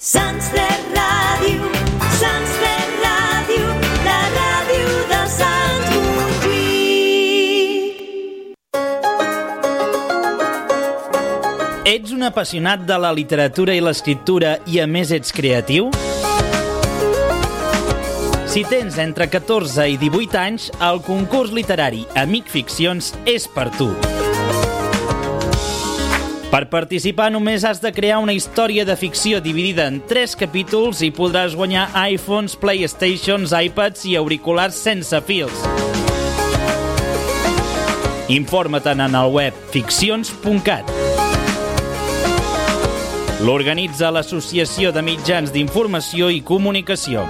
Sants de Ràdio, Sants de Ràdio, la ràdio de Sants Montjuïc. Ets un apassionat de la literatura i l'escriptura i a més ets creatiu? Si tens entre 14 i 18 anys, el concurs literari Amic Ficcions és per tu. Per participar només has de crear una història de ficció dividida en 3 capítols i podràs guanyar iPhones, Playstations, iPads i auriculars sense fils. Informa-te'n en el web ficcions.cat. L'organitza l'Associació de Mitjans d'Informació i Comunicació.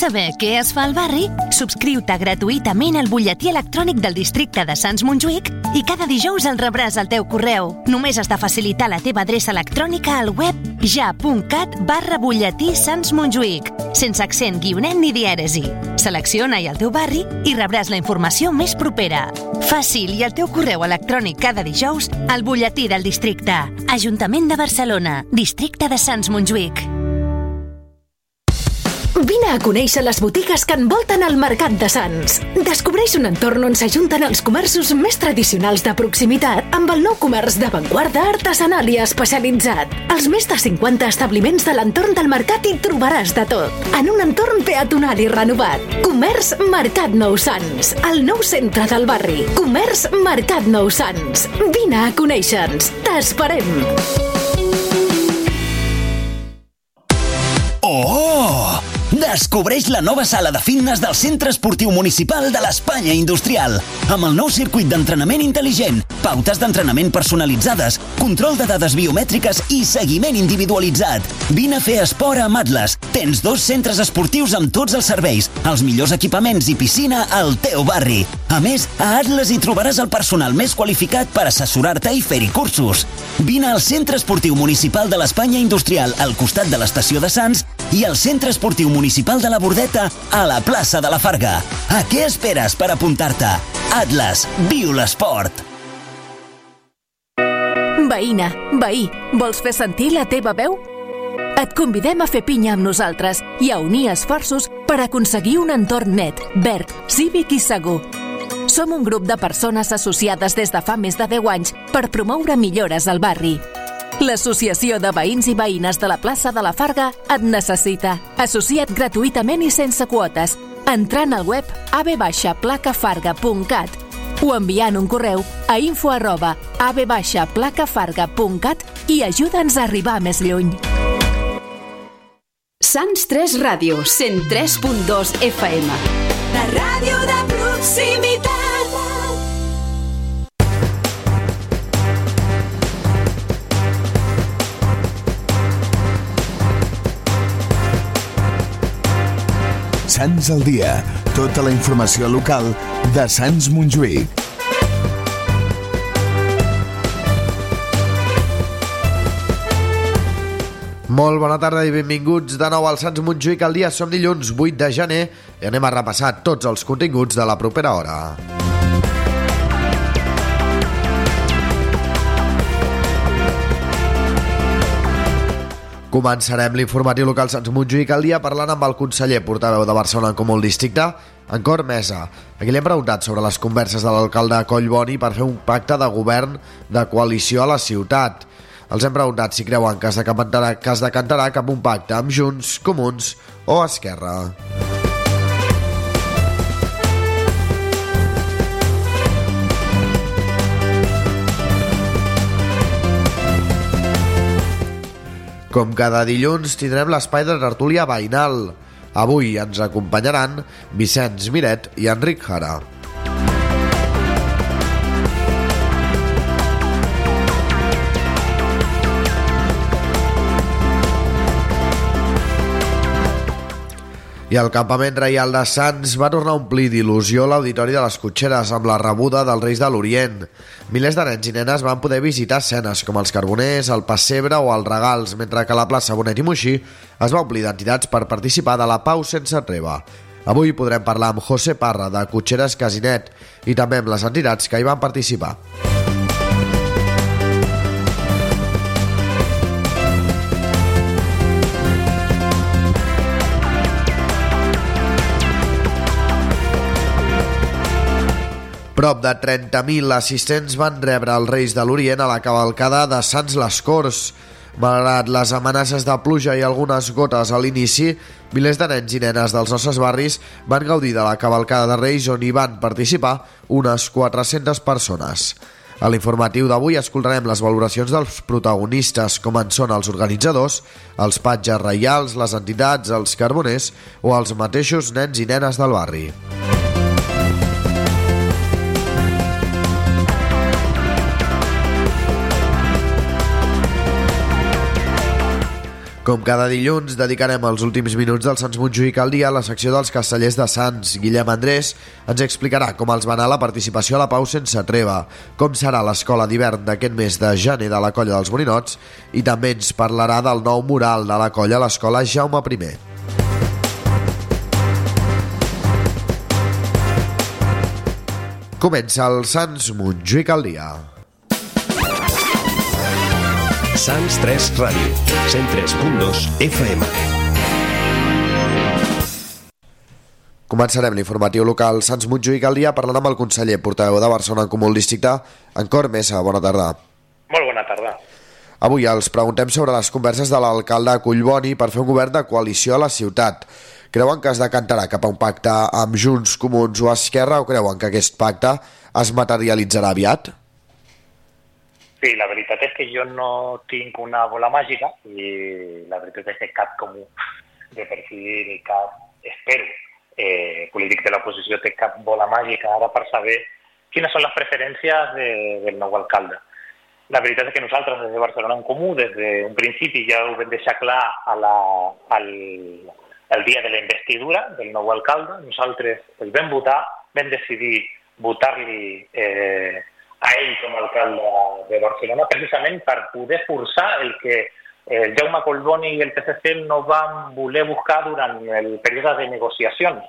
Saber què es fa al barri, subscriu-te gratuïtament al butlletí electrònic del districte de Sants Montjuïc i cada dijous el rebràs al teu correu. Només has de facilitar la teva adreça electrònica al web ja.cat barra butlletí Sants Montjuïc, sense accent guionet ni dièresi. Selecciona-hi el teu barri i rebràs la informació més propera. Fàcil i el teu correu electrònic cada dijous al butlletí del districte. Ajuntament de Barcelona, districte de Sants Montjuïc. Vine a conèixer les botigues que envolten el Mercat de Sants. Descobreix un entorn on s'ajunten els comerços més tradicionals de proximitat amb el nou comerç d'avantguarda artesanal i especialitzat. Als més de 50 establiments de l'entorn del mercat hi trobaràs de tot. En un entorn peatonal i renovat. Comerç Mercat Nou Sants, el nou centre del barri. Comerç Mercat Nou Sants. Vine a conèixer-nos. T'esperem. Oh! Descobreix la nova sala de fitness del Centre Esportiu Municipal de l'Espanya Industrial, amb el nou circuit d'entrenament intel·ligent, pautes d'entrenament personalitzades, control de dades biomètriques i seguiment individualitzat. Vine a fer esport a Atlas. Tens dos centres esportius amb tots els serveis, els millors equipaments i piscina al teu barri. A més, a Atlas hi trobaràs el personal més qualificat per assessorar-te i fer-hi cursos. Vine al Centre Esportiu Municipal de l'Espanya Industrial al costat de l'estació de Sants i al Centre Esportiu Municipal de la Bordeta a la plaça de la Farga. A què esperes per apuntar-te? Atlas, viu l'esport! Veïna, veí, vols fer sentir la teva veu? Et convidem a fer pinya amb nosaltres i a unir esforços per aconseguir un entorn net, verd, cívic i segur. Som un grup de persones associades des de fa més de 10 anys per promoure millores al barri. L'Associació de Veïns i Veïnes de la plaça de la Farga et necessita. Associa't gratuïtament i sense quotes, entrant al web abbaixaplacafarga.cat o enviant un correu a info arroba abbaixaplacafarga.cat i ajuda'ns a arribar més lluny. Sants 3 Ràdio, 103.2 FM. La ràdio de proximitat. Sants al dia. Tota la informació local de Sants Montjuïc. Molt bona tarda i benvinguts de nou al Sants Montjuïc al dia. Som dilluns 8 de gener i anem a repassar tots els continguts de la propera hora. Començarem l'informatiu local Sants Montjuïc al dia parlant amb el conseller portaveu de Barcelona en Comú el Districte, en Cor Mesa. Aquí li hem preguntat sobre les converses de l'alcalde Collboni per fer un pacte de govern de coalició a la ciutat. Els hem preguntat si creuen que es decantarà, que es decantarà cap un pacte amb Junts, Comuns o Esquerra. Com cada dilluns tindrem l'espai de tertúlia veïnal. Avui ens acompanyaran Vicenç Miret i Enric Jara. I el campament reial de Sants va tornar a omplir d'il·lusió l'auditori de les cotxeres amb la rebuda dels Reis de l'Orient. Milers de nens i nenes van poder visitar escenes com els Carboners, el Passebre o els Regals, mentre que la plaça Bonet i Moixí es va omplir d'entitats per participar de la Pau sense treva. Avui podrem parlar amb José Parra, de Cotxeres Casinet, i també amb les entitats que hi van participar. Prop de 30.000 assistents van rebre els Reis de l'Orient a la cavalcada de Sants les Corts. Malgrat les amenaces de pluja i algunes gotes a l'inici, milers de nens i nenes dels nostres barris van gaudir de la cavalcada de Reis on hi van participar unes 400 persones. A l'informatiu d'avui escoltarem les valoracions dels protagonistes, com en són els organitzadors, els patges reials, les entitats, els carboners o els mateixos nens i nenes del barri. Com cada dilluns, dedicarem els últims minuts del Sants Montjuïc al dia a la secció dels castellers de Sants. Guillem Andrés ens explicarà com els va anar la participació a la Pau sense treva, com serà l'escola d'hivern d'aquest mes de gener de la colla dels Morinots i també ens parlarà del nou mural de la colla a l'escola Jaume I. Comença el Sants Montjuïc al dia. Sants 3 Ràdio, 103.2 FM. Començarem l'informatiu local Sants Montjuïc al dia parlant amb el conseller portaveu de Barcelona en Comú el Districte, Encor Mesa. Bona tarda. Molt bona tarda. Avui els preguntem sobre les converses de l'alcalde Collboni per fer un govern de coalició a la ciutat. Creuen que es decantarà cap a un pacte amb Junts, Comuns o Esquerra o creuen que aquest pacte es materialitzarà aviat? Sí, la veritat és que jo no tinc una bola màgica i la veritat és que cap comú de perfil ni cap, espero, eh, polític de l'oposició té cap bola màgica ara per saber quines són les preferències de, del nou alcalde. La veritat és que nosaltres, des de Barcelona en Comú, des d'un principi ja ho vam deixar clar a la, al, el dia de la investidura del nou alcalde, nosaltres el vam votar, vam decidir votar-li eh, a ell com a alcalde de Barcelona precisament per poder forçar el que eh, Jaume Colboni i el PSC no van voler buscar durant el període de negociacions.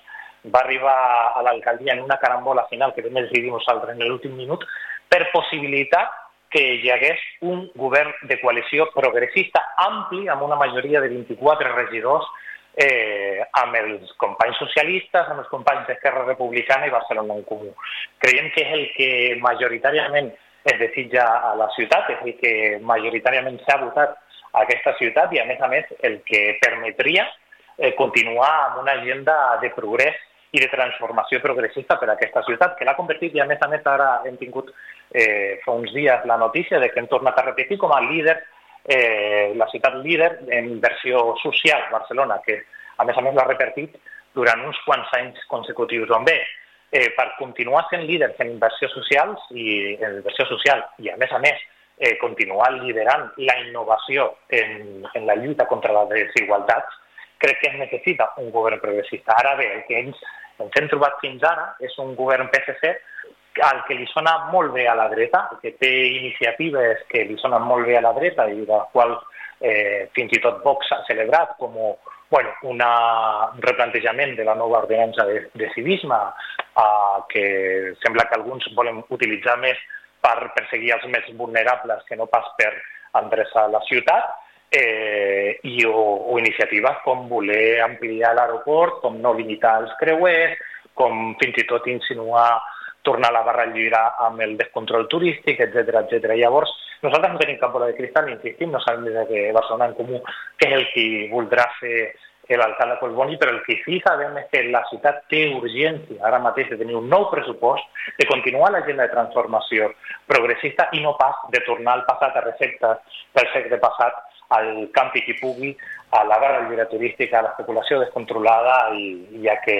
Va arribar a l'alcaldia en una carambola final que vam decidir nosaltres en l'últim minut per possibilitar que hi hagués un govern de coalició progressista ampli amb una majoria de 24 regidors eh, amb els companys socialistes, amb els companys d'Esquerra Republicana i Barcelona en Comú. Creiem que és el que majoritàriament es desitja a la ciutat, és el que majoritàriament s'ha votat a aquesta ciutat i, a més a més, el que permetria eh, continuar amb una agenda de progrés i de transformació progressista per a aquesta ciutat, que l'ha convertit, i a més a més ara hem tingut eh, fa uns dies la notícia de que hem tornat a repetir com a líder eh, la ciutat líder en inversió social, Barcelona, que a més a més l'ha repartit durant uns quants anys consecutius. On bé, eh, per continuar sent líders en inversió socials i en inversió social i a més a més eh, continuar liderant la innovació en, en la lluita contra les desigualtats, crec que es necessita un govern progressista. Ara bé, el que ens, ens hem trobat fins ara és un govern PSC al que li sona molt bé a la dreta, que té iniciatives que li sonen molt bé a la dreta i de qual eh, fins i tot Vox ha celebrat com bueno, una, un replantejament de la nova ordenança de, de civisme eh, que sembla que alguns volen utilitzar més per perseguir els més vulnerables que no pas per endreçar la ciutat eh, i o, o iniciatives com voler ampliar l'aeroport, com no limitar els creuers, com fins i tot insinuar tornar la barra lliure amb el descontrol turístic, etc etc. Llavors, nosaltres no tenim cap bola de cristal, insistim, no sabem des de Barcelona en Comú què és el que voldrà fer l'alcalde Colboni, però el que sí sabem és que la ciutat té urgència ara mateix de tenir un nou pressupost, de continuar l'agenda de transformació progressista i no pas de tornar al passat a receptes del segle passat al campi qui pugui, a la barra lliure turística, a l'especulació descontrolada i, i a que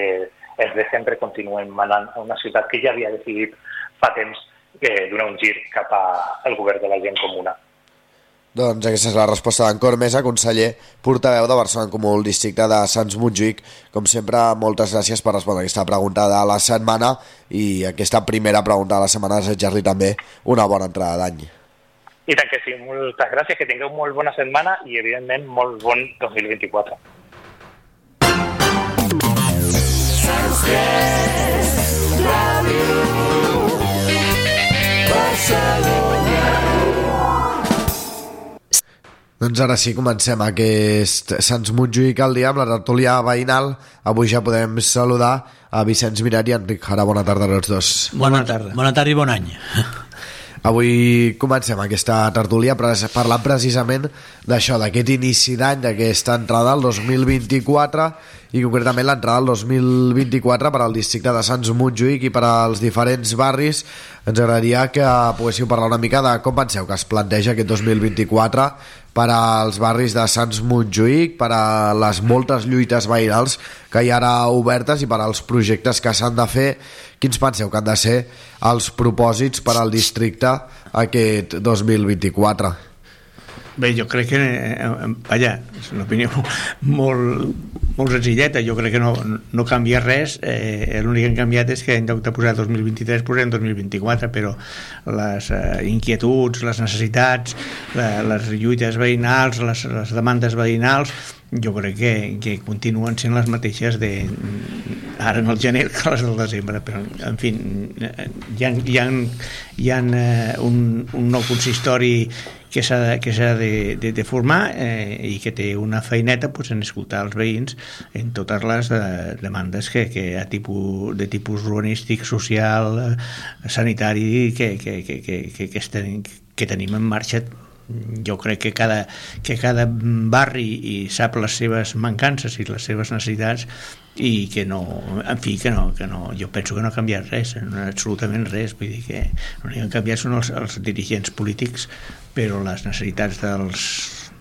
els de sempre continuen manant a una ciutat que ja havia decidit fa temps eh, donar un gir cap al govern de la gent comuna. Doncs aquesta és la resposta d'en Cor Mesa, conseller portaveu de Barcelona en Comú, el districte de Sants Montjuïc. Com sempre, moltes gràcies per respondre aquesta pregunta de la setmana i aquesta primera pregunta de la setmana desitjar-li també una bona entrada d'any. I tant que sí, moltes gràcies, que tingueu molt bona setmana i, evidentment, molt bon 2024. Doncs ara sí, comencem aquest Sants Montjuïc al dia amb la tertúlia veïnal. Avui ja podem saludar a Vicenç Miret i Enric Jara. Bona tarda a tots dos. Bona tarda. Bona tarda i bon any. Avui comencem aquesta tertúlia parlant precisament d'això, d'aquest inici d'any, d'aquesta entrada al 2024 i concretament l'entrada al 2024 per al districte de Sants Montjuïc i per als diferents barris. Ens agradaria que poguéssiu parlar una mica de com penseu que es planteja aquest 2024 per als barris de Sants Montjuïc, per a les moltes lluites veïnals que hi ha ara obertes i per als projectes que s'han de fer. Quins penseu que han de ser els propòsits per al districte aquest 2024? Bé, jo crec que, eh, vaja, és una opinió molt, molt senzilleta, jo crec que no, no canvia res, eh, l'únic que han canviat és que en lloc de posar 2023 posem 2024, però les eh, inquietuds, les necessitats, la, les lluites veïnals, les, les demandes veïnals, jo crec que, que continuen sent les mateixes de ara en el gener que les del desembre. Però en fi eh, hi ha, hi ha, hi ha eh, un, un nou consistori que s'ha de, de, de formar eh, i que té una feineta pues, en escoltar els veïns en totes les eh, demandes que, que a tipus, de tipus urbanístic, social, eh, sanitari que, que, que, que, que, que, estem, que tenim en marxa jo crec que cada, que cada barri i sap les seves mancances i les seves necessitats i que no, en fi, que no, que no jo penso que no ha canviat res, no, absolutament res vull dir que l'únic que han canviat són els, els dirigents polítics però les necessitats dels,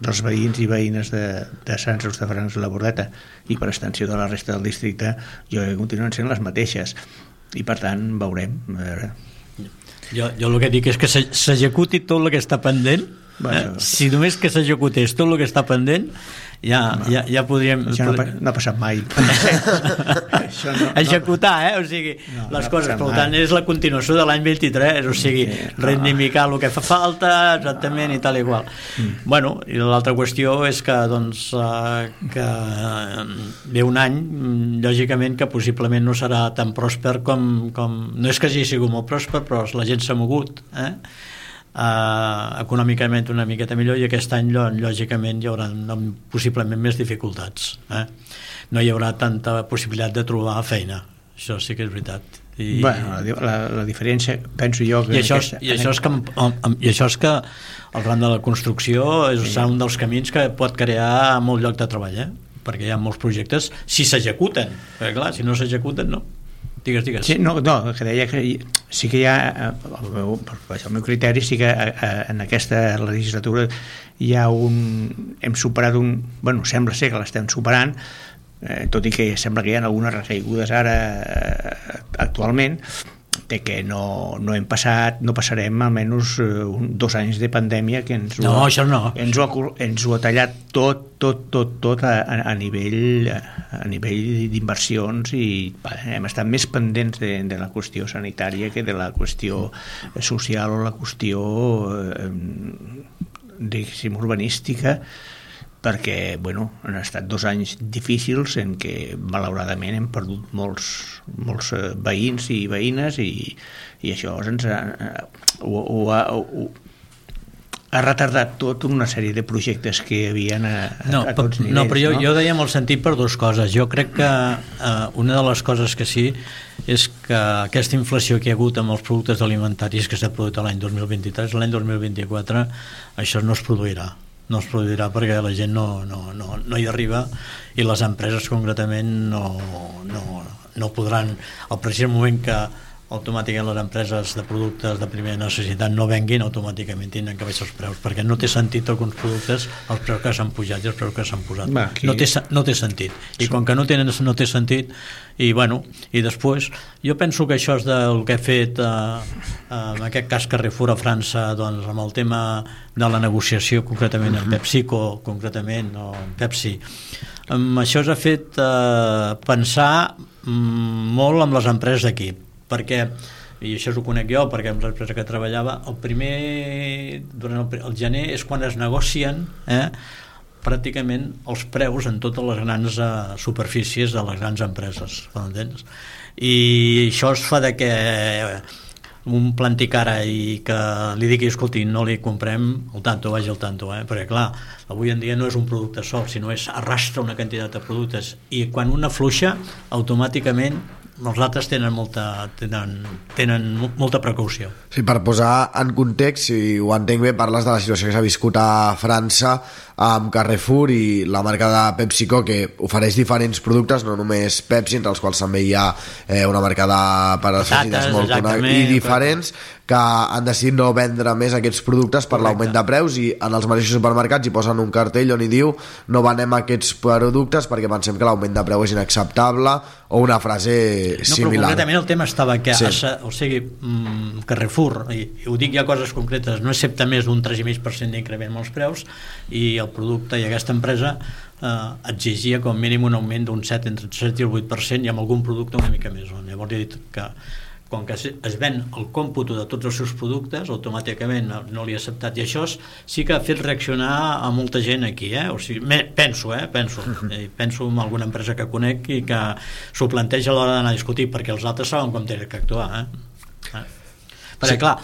dels veïns i veïnes de, de Sants Hostafrancs de la Bordeta i per extensió de la resta del districte jo crec que continuen sent les mateixes i per tant veurem a veure. Jo, jo el que dic és que s'e- s'executi tot el que està pendent Bueno. eh? si només que s'executés tot el que està pendent ja, ja, ja podríem Això no, no ha passat mai Això no, executar, eh? o sigui, No, no les ha coses, per mai. tant és la continuació de l'any 23, o sigui reivindicar el que fa falta exactament i tal i qual Mm. bueno, i l'altra qüestió és que doncs eh, que eh, ve un any mm, lògicament que possiblement no serà tan pròsper com, com no és que hagi sigut molt pròsper però la gent s'ha mogut eh? Uh, econòmicament una miqueta millor i aquest any lò- lògicament hi haurà no, possiblement més dificultats eh? no hi haurà tanta possibilitat de trobar feina això sí que és veritat i, Bueno, la, la, la diferència, penso jo... Que i, això, aquesta- i, això és que, i això és que el ram de la construcció és sí. un dels camins que pot crear molt lloc de treball eh? perquè hi ha molts projectes si s'executen perquè clar, si no s'executen no digues, digues. Sí, no, no, que deia que sí que hi ha, eh, el meu, el meu criteri, sí que eh, eh, en aquesta legislatura hi ha un... hem superat un... bueno, sembla ser que l'estem superant, eh, tot i que sembla que hi ha algunes recaigudes ara eh, actualment, de que no, no hem passat, no passarem almenys eh, un, dos anys de pandèmia que ens ho, No, això no. ens ho, ha, ens ho ha tallat tot, tot, tot, tot a, a, nivell a nivell d'inversions i hem estat més pendents de, de la qüestió sanitària que de la qüestió social o la qüestió eh, diguéssim urbanística perquè bueno, han estat dos anys difícils en què malauradament hem perdut molts, molts eh, veïns i veïnes i, i això ens ha, eh, ho, ho, ha, ho, ha retardat tot una sèrie de projectes que hi havia a, a, no, a tots nivells. no, però jo, jo deia molt sentit per dues coses. Jo crec que eh, una de les coses que sí és que aquesta inflació que hi ha hagut amb els productes alimentaris que s'ha produït l'any 2023, l'any 2024 això no es produirà no es produirà perquè la gent no, no, no, no hi arriba i les empreses concretament no, no, no podran. Al precisament moment que automàticament les empreses de productes de primera necessitat no venguin, automàticament tindran que baixar els preus, perquè no té sentit alguns productes els preus que s'han pujat i els preus que s'han posat. Va, aquí- no, té, no té sentit. I com que no, tenen, no té sentit, i bueno, i després, jo penso que això és del que he fet eh, en aquest cas Carrefour a França, doncs amb el tema de la negociació concretament amb PepsiCo, concretament, o amb Pepsi, amb això s'ha fet eh, pensar mm, molt amb les empreses d'aquí, perquè i això ho conec jo perquè amb l'empresa que treballava el primer durant el, el gener és quan es negocien eh, pràcticament els preus en totes les grans uh, superfícies de les grans empreses, m'entens? I això es fa de que un plantic ara i que li digui, escolti, no li comprem el tanto, vagi al tanto, eh? perquè clar, avui en dia no és un producte sol, sinó és arrastra una quantitat de productes i quan una fluixa, automàticament els altres tenen molta, tenen, tenen molta precaució. Sí, per posar en context, si ho entenc bé, parles de la situació que s'ha viscut a França amb Carrefour i la marca de PepsiCo que ofereix diferents productes, no només Pepsi, entre els quals també hi ha eh, una marca de als molt coneguda i diferents, que han decidit no vendre més aquests productes per l'augment de preus i en els mateixos supermercats hi posen un cartell on hi diu no venem aquests productes perquè pensem que l'augment de preu és inacceptable o una frase no, similar. però concretament el tema estava que Sí. sí. o sigui, mm, Carrefour i, i ho dic ja coses concretes, no accepta més d'un 3,5% d'increment en els preus i el producte i aquesta empresa eh, exigia com mínim un augment d'un 7 entre el 7 i el 8% i amb algun producte una mica més llavors he dit que quan que es ven el còmputo de tots els seus productes, automàticament no, li ha acceptat. I això sí que ha fet reaccionar a molta gent aquí, eh? O sigui, me, penso, eh? Penso. Eh, penso en alguna empresa que conec i que s'ho planteja a l'hora d'anar a discutir, perquè els altres saben com tenen que actuar, eh? eh? Perquè, Sí. clar,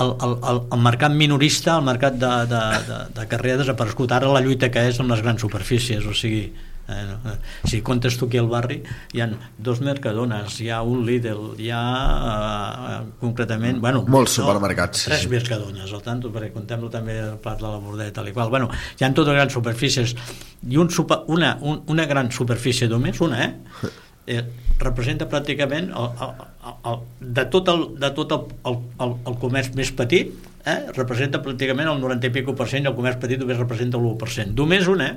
el, el, el, el mercat minorista, el mercat de, de, de, de carrer ha desaparegut. Ara la lluita que és amb les grans superfícies, o sigui, Eh, no, eh, si comptes tu aquí al barri hi ha dos mercadones, hi ha un Lidl hi ha eh, concretament bueno, Molts supermercats, sí, tres sí. mercadones al tanto perquè contem també el plat de la bordeta tal i qual. Bueno, hi ha totes grans superfícies i un super, una, un, una gran superfície només, una eh? eh representa pràcticament el, el, el, de tot el, de tot el, el, el, el comerç més petit eh? representa pràcticament el 90 i pico per cent i el comerç petit només representa el 1% només un, eh?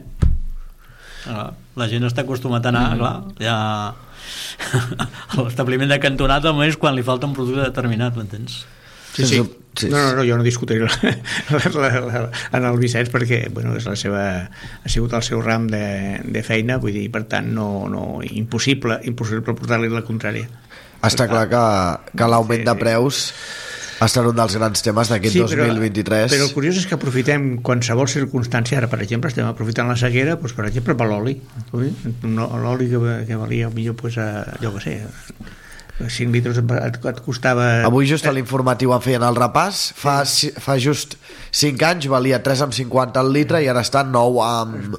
Ah, la gent està acostumat a anar, mm -hmm. clar, ja a l'establiment de cantonada només quan li falta un producte determinat, m'entens? Sí, sí. No, no, no, jo no discutiré la, la, la, la, en el Vicenç perquè bueno, és la seva, ha sigut el seu ram de, de feina, vull dir, per tant, no, no, impossible, impossible portar-li la contrària. Està clar que, que l'augment de preus ha estat un dels grans temes d'aquest Sí, 2023. Però, però el curiós és que aprofitem qualsevol circumstància, ara per exemple estem aprofitant la sequera, doncs, per exemple per l'oli. L'oli que, que valia millor, doncs, a, jo què sé, 5 litres et, et, costava... Avui just a l'informatiu en feien el repàs, fa, fa just 5 anys valia 3,50 al litre i ara està 9 amb...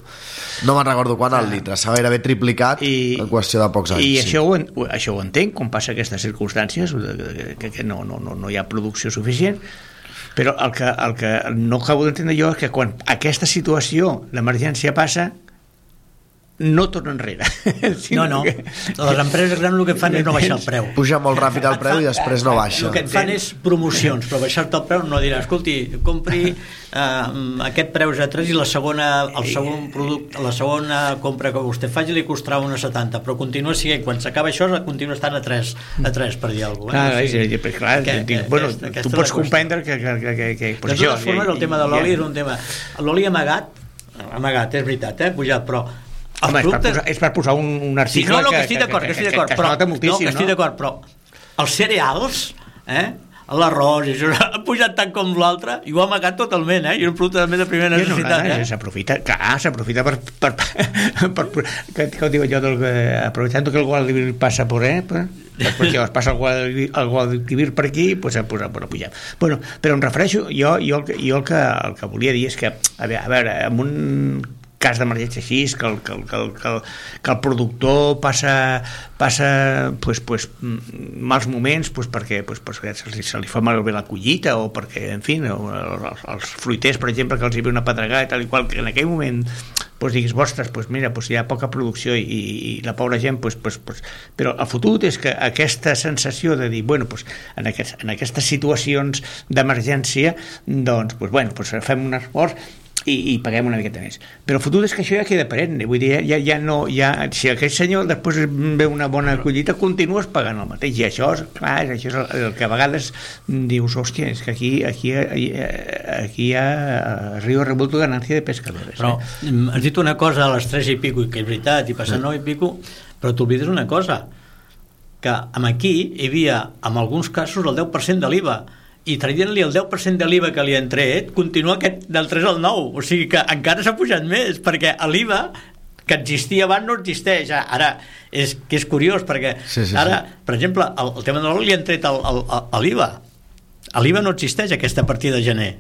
No me'n recordo quan al litre, s'ha gairebé triplicat I, en qüestió de pocs anys. I sí. això, ho, en- això ho entenc, com passa aquestes circumstàncies, que, que, no, no, no, no hi ha producció suficient, però el que, el que no acabo d'entendre jo és que quan aquesta situació d'emergència passa, no torna enrere. No, no. Les empreses grans el que fan és no baixar el preu. Puja molt ràpid el preu i després no baixa. El que et fan és promocions, però baixar-te el preu no dirà, escolti, compri eh, aquest preu és a 3 i la segona, el segon producte, la segona compra que vostè faci li costarà una 70, però continua sent, quan s'acaba això, continua estant a 3, a 3 per dir alguna Clar, cosa. és, és, clar, que- dic, bueno, aquesta- aquesta tu pots comprendre que... que, que, que, que De totes formes, el tema de l'oli és un tema... L'oli amagat, amagat, és veritat, eh, pujat, però Home, és per, posar, és per posar un, un Sí, article no, no, que, que, estic d'acord, que, estic d'acord, que, però, es nota moltíssim, no, que estic d'acord, però els cereals, eh, l'arròs, això ha pujat tant com l'altre, i ho ha amagat totalment, eh, i un producte també de primera Sí, no, necessitat, no, eh. S'aprofita, clar, s'aprofita per, per, per, per, que, que digo yo, del, que, aprovechando que el Guadalquivir passa por, eh, pues, pues llavors passa el Guadalquivir, el Guadalquivir per aquí, pues, pues, pues, pujar. Bueno, però em refereixo, jo, jo, el que- jo el, que, el que volia dir és que, a veure, a veure en un cas d'emergència així, que el, que, el, que, el, que, el, que el productor passa, passa pues, pues, mm, mals moments pues, perquè, pues, pues, se, li, se li fa malbé la collita o perquè, en fi, o, els, els fruiters, per exemple, que els hi ve una pedregada i tal i qual, que en aquell moment pues, diguis, ostres, pues, mira, pues, hi ha poca producció i, i, la pobra gent pues, pues, pues, però el fotut és que aquesta sensació de dir, bueno, pues, en, aquest, en aquestes situacions d'emergència doncs, pues, bueno, pues, fem un esforç i, i paguem una miqueta més. Però el futur és que això ja queda perenne, vull dir, ja, ja no, ja, si aquell senyor després ve una bona collita, continues pagant el mateix, i això, és, clar, això és el, el que a vegades dius, hòstia, és que aquí, aquí, aquí hi ha Río Revuelto ganancia de pescadores. Però eh? mm, has dit una cosa a les 3 i pico, que és veritat, i passa 9 i pico, però t'oblides una cosa, que amb aquí hi havia, en alguns casos, el 10% de l'IVA, i traient-li el 10% de l'IVA que li han tret, continua aquest del 3 al 9. O sigui que encara s'ha pujat més, perquè l'IVA que existia abans no existeix. Ara, és que és curiós, perquè Sí, sí, ara, sí. per exemple, el, el tema de l'oli li han tret l'IVA. L'IVA no existeix aquesta partida de gener.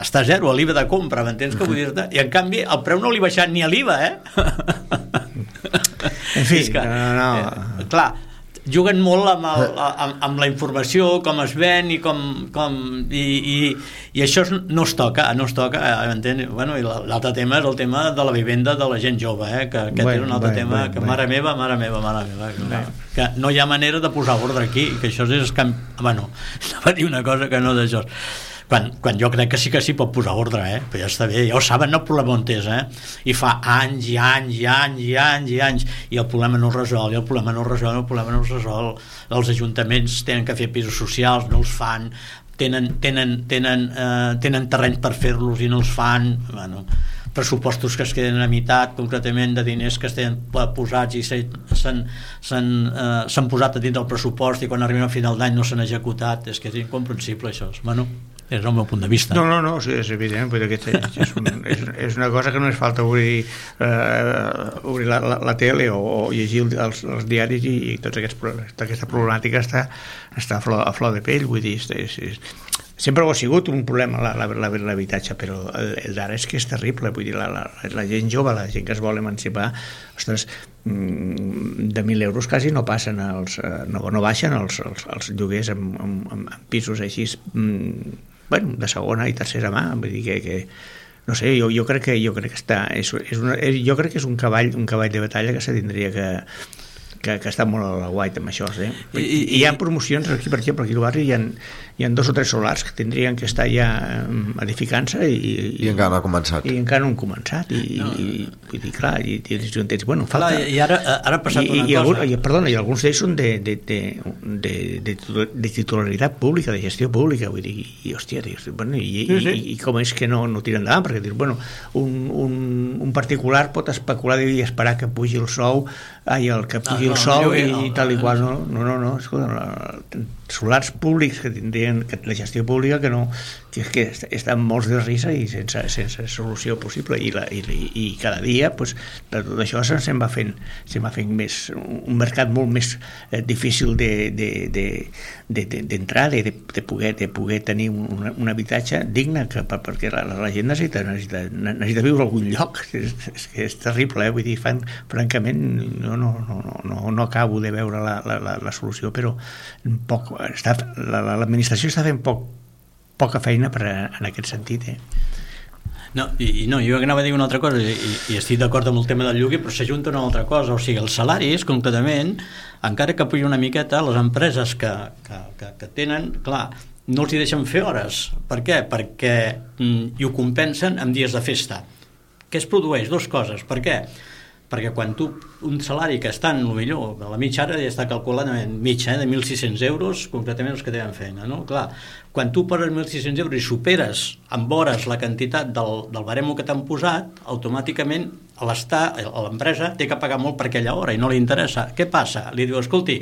Està a zero, a l'IVA de compra, m'entens què vull dir-te? I en canvi, el preu no li ha baixat ni a l'IVA, eh? En fi, que, no, no. Eh, clar, juguen molt amb, el, amb, amb la informació, com es ven i com... com i, i, I això no es toca, no es toca, eh, m'entens? Bueno, i la- l'altre tema és el tema de la vivenda de la gent jove, eh? que aquest Bueno, és un altre bueno, tema bueno, que, bueno. mare meva, mare meva, mare meva, que, que no hi ha manera de posar ordre aquí, que això és... Can... Bueno, anava a dir una cosa que no d'això quan, quan jo crec que sí que sí pot posar ordre, eh? però ja està bé, ja ho saben, el problema on és, eh? i fa anys i anys i anys i anys i anys, i el problema no es resol, i el problema no es resol, el problema no es resol, els ajuntaments tenen que fer pisos socials, no els fan, tenen, tenen, tenen, eh, tenen terrenys per fer-los i no els fan, bueno, pressupostos que es queden a meitat concretament de diners que estan posats i s'han eh, posat a dins del pressupost i quan arribem a final d'any no s'han executat. És que és incomprensible això. Bueno, és el meu punt de vista. No, no, no, sí, és evident, vull dir que és, un, és, és una cosa que no és falta obrir, eh, obrir la, la, la tele o, o llegir els, els diaris i, i tots aquests, aquesta problemàtica està, està a flor, a flor de pell, vull dir, és, és, sempre ho ha sigut un problema l'habitatge, però el, el d'ara és que és terrible, vull dir, la, la, la gent jove, la gent que es vol emancipar, ostres, mm, de 1.000 euros quasi no passen els, eh, no, no baixen els, els, els lloguers en, en, en pisos així mm, bueno, de segona i tercera mà, vull dir que, que no sé, jo, jo crec que jo crec que està és, és una, és, jo crec que és un cavall un cavall de batalla que se tindria que que, que està molt a la guait amb això eh? I, I, hi ha promocions aquí, per exemple, aquí al barri hi ha, hi ha dos o tres solars que tindrien que estar ja eh, edificant-se i, I encara no ha començat. i encara no han començat i, no. i vull dir, clar, i, i els ajuntaments, bueno, falta... Clar, i ara, ara ha passat I, una i, cosa algun, i, perdona, i alguns d'ells són de, de, de, de, de, de titularitat pública, de gestió pública, vull dir, i, hòstia, dius, bueno, i, Sí, sí. i, i com és que no, no tira endavant, perquè dius, bueno, un, un, un particular pot especular i esperar que pugi el sou, ai, el que pugi no, el sou jo- i, no, i tal i qual, no, no, no, no escolta, solars públics que tindrien que la gestió pública que no que, que est- estan molts de risa i sense, sense solució possible i, la, i, i cada dia pues, de tot això se- se'n va fent se'n va fent més, un mercat molt més eh, difícil de, de, de, de, de, d'entrar, de, de, de, poder, de poder tenir un, un habitatge digne que, per, perquè la, la gent necessita, necessita, necessita viure a algun lloc és, és, que és terrible, eh? vull dir, fan, francament no, no, no, no, no, acabo de veure la, la, la, la solució però poc, està, la- la- l'administració està fent poc, poca feina per, en aquest sentit eh? No, i, no, jo anava a dir una altra cosa i, i estic d'acord amb el tema del lloguer però s'ajunta una altra cosa, o sigui, els salaris concretament, encara que puja una miqueta les empreses que, que, que, que tenen, clar, no els hi deixen fer hores per què? perquè mm, i ho compensen amb dies de festa què es produeix? Dos coses, per què? Perquè quan tu, un salari que està en el millor, a la mitja ara ja està calculat en mitja, eh, de 1.600 euros, concretament els que tenen feina, no? Clar, quan tu poses 1.600 euros i superes amb hores la quantitat del, del baremo que t'han posat, automàticament l'empresa, té que pagar molt per aquella hora i no li interessa. Què passa? Li diu, escolti,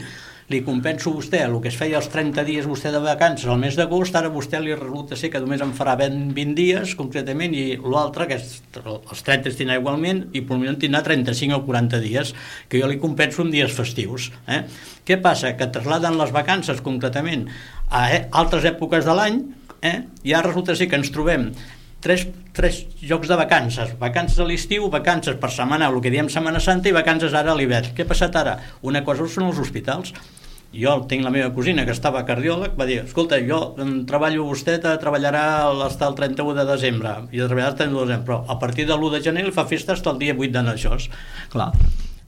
li compenso a vostè el que es feia els 30 dies vostè de vacances al mes d'agost, ara vostè li resulta ser que només en farà 20, 20 dies concretament i l'altre, que els 30 es tindrà igualment i potser en tindrà 35 o 40 dies que jo li compenso en dies festius eh? què passa? que trasladen les vacances concretament a eh, altres èpoques de l'any eh? i ara resulta ser que ens trobem tres, tres llocs de vacances vacances a l'estiu, vacances per setmana el que diem Setmana Santa i vacances ara a l'hivern què ha passat ara? Una cosa són els hospitals jo tinc la meva cosina que estava cardiòleg, va dir, escolta, jo treballo, vostè te treballarà hasta el 31 de desembre, i treballarà el 31 de desembre, però a partir de l'1 de gener fa festa fins al dia 8 de Naixós. Clar,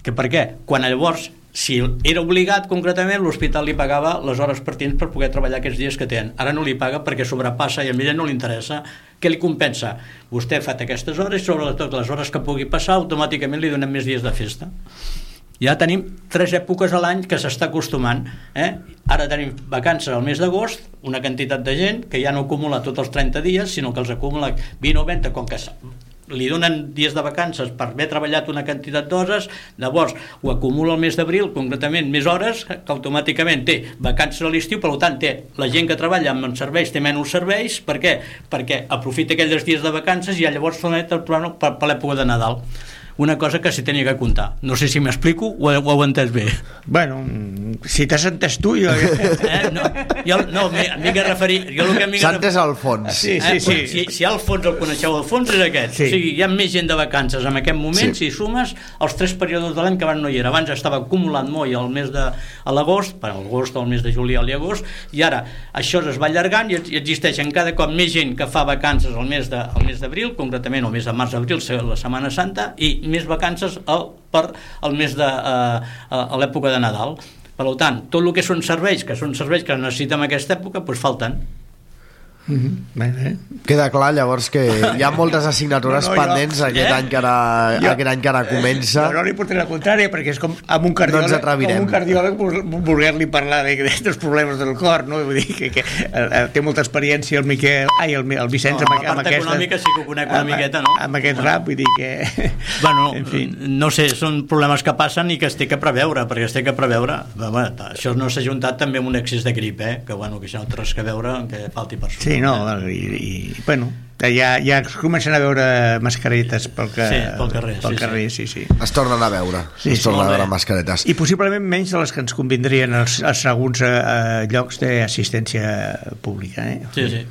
que per què? Quan llavors, si era obligat concretament, l'hospital li pagava les hores pertinents per poder treballar aquests dies que tenen. Ara no li paga perquè sobrepassa i a ella no li interessa. Què li compensa? Vostè ha fet aquestes hores i sobretot les hores que pugui passar automàticament li donem més dies de festa ja tenim tres èpoques a l'any que s'està acostumant. Eh? Ara tenim vacances al mes d'agost, una quantitat de gent que ja no acumula tots els 30 dies, sinó que els acumula 20 o 20, com que li donen dies de vacances per haver treballat una quantitat d'hores, llavors ho acumula el mes d'abril, concretament més hores, que automàticament té vacances a l'estiu, per tant té la gent que treballa amb serveis té menys serveis, per què? Perquè aprofita aquells dies de vacances i llavors per, per, per l'època de Nadal una cosa que s'hi tenia que comptar. No sé si m'explico o, ho heu entès bé. Bueno, si t'has entès tu... Jo... Eh, no, jo, no m'he de referir... Jo el que m'he S'ha entès al fons. Sí, sí, eh, sí. Si, si al fons el coneixeu, el fons és aquest. Sí. O sigui, hi ha més gent de vacances en aquest moment, Sí. si sumes els tres períodes de l'any que abans no hi era. Abans estava acumulant molt al mes de a l'agost, per l'agost, al mes de juliol i agost, i ara això es va allargant i i existeixen cada cop més gent que fa vacances al mes de- al mes d'abril, concretament al mes de març-abril, la Setmana Santa, i més vacances al, per al mes de, eh, a, a l'època de Nadal. Per tant, tot el que són serveis, que són serveis que necessitem en aquesta època, doncs falten. Mhm. Bé, bé. Queda clar, llavors, que hi ha moltes assignatures No, no, jo- pendents aquest, Eh? any que ara, Jo- aquest any que ara comença. No, no li portaré la contrària, perquè és com amb un cardiòleg, No atrevirem. com un cardiòleg vol- voler-li parlar de, de, dels problemes del cor, no? Vull dir que, que eh, té molta experiència el Miquel, ai, el, el Vicenç No, amb, amb aquesta... econòmica sí que ho conec una amb- miqueta, no? Amb aquest rap, vull dir que... Bueno, En fi. no sé, són problemes que passen i que es té que preveure, perquè es té que preveure. Bueno, això no s'ha juntat també amb un excés de grip, eh? que, bueno, que això no té res que veure amb que falti personal. Sí, no, i, i bueno, ja, ja es comencen a veure mascaretes pel, que, Sí, pel carrer, pel sí, carrer sí, sí. Es tornen a veure. Sí, es sí, tornen a molt veure mascaretes. I possiblement menys de les que ens convindrien als, als segons eh, llocs d'assistència pública. Eh? Sí, sí.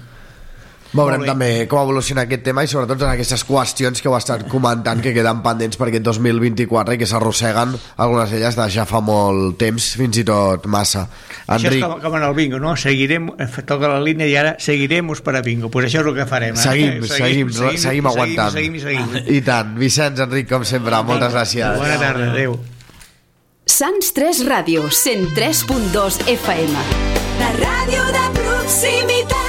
Veurem també com evoluciona aquest tema i sobretot en aquestes qüestions que heu estat comentant que queden pendents per aquest 2024 i que s'arrosseguen algunes d'elles de ja fa molt temps, fins i tot massa. Això és Enric, com, com en el bingo, no? Seguirem, eh, toca la línia i ara seguiremos per a bingo. Pues això és el que farem. Eh? seguim, seguim, seguim, seguim aguantant. Seguim, seguim, seguim. I tant. Vicenç, Enric, com sempre, moltes gràcies. Bona tarda, adeu. Sants 3 Ràdio, 103.2 FM. La ràdio de proximitat.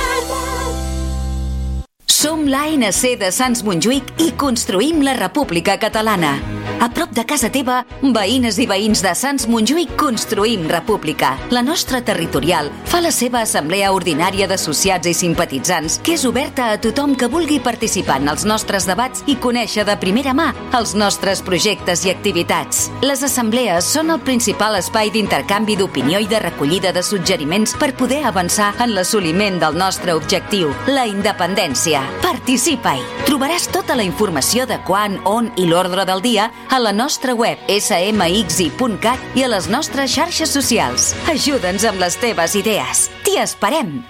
Som l'ANC de Sants Montjuïc i construïm la República Catalana. A prop de casa teva, veïnes i veïns de Sants Montjuïc construïm República. La nostra territorial fa la seva assemblea ordinària d'associats i simpatitzants, que és oberta a tothom que vulgui participar en els nostres debats i conèixer de primera mà els nostres projectes i activitats. Les assemblees són el principal espai d'intercanvi d'opinió i de recollida de suggeriments per poder avançar en l'assoliment del nostre objectiu, la independència. Participa-hi! Trobaràs tota la informació de quan, on i l'ordre del dia a la nostra web smxi.cat i a les nostres xarxes socials. Ajuda'ns amb les teves idees. T'hi esperem!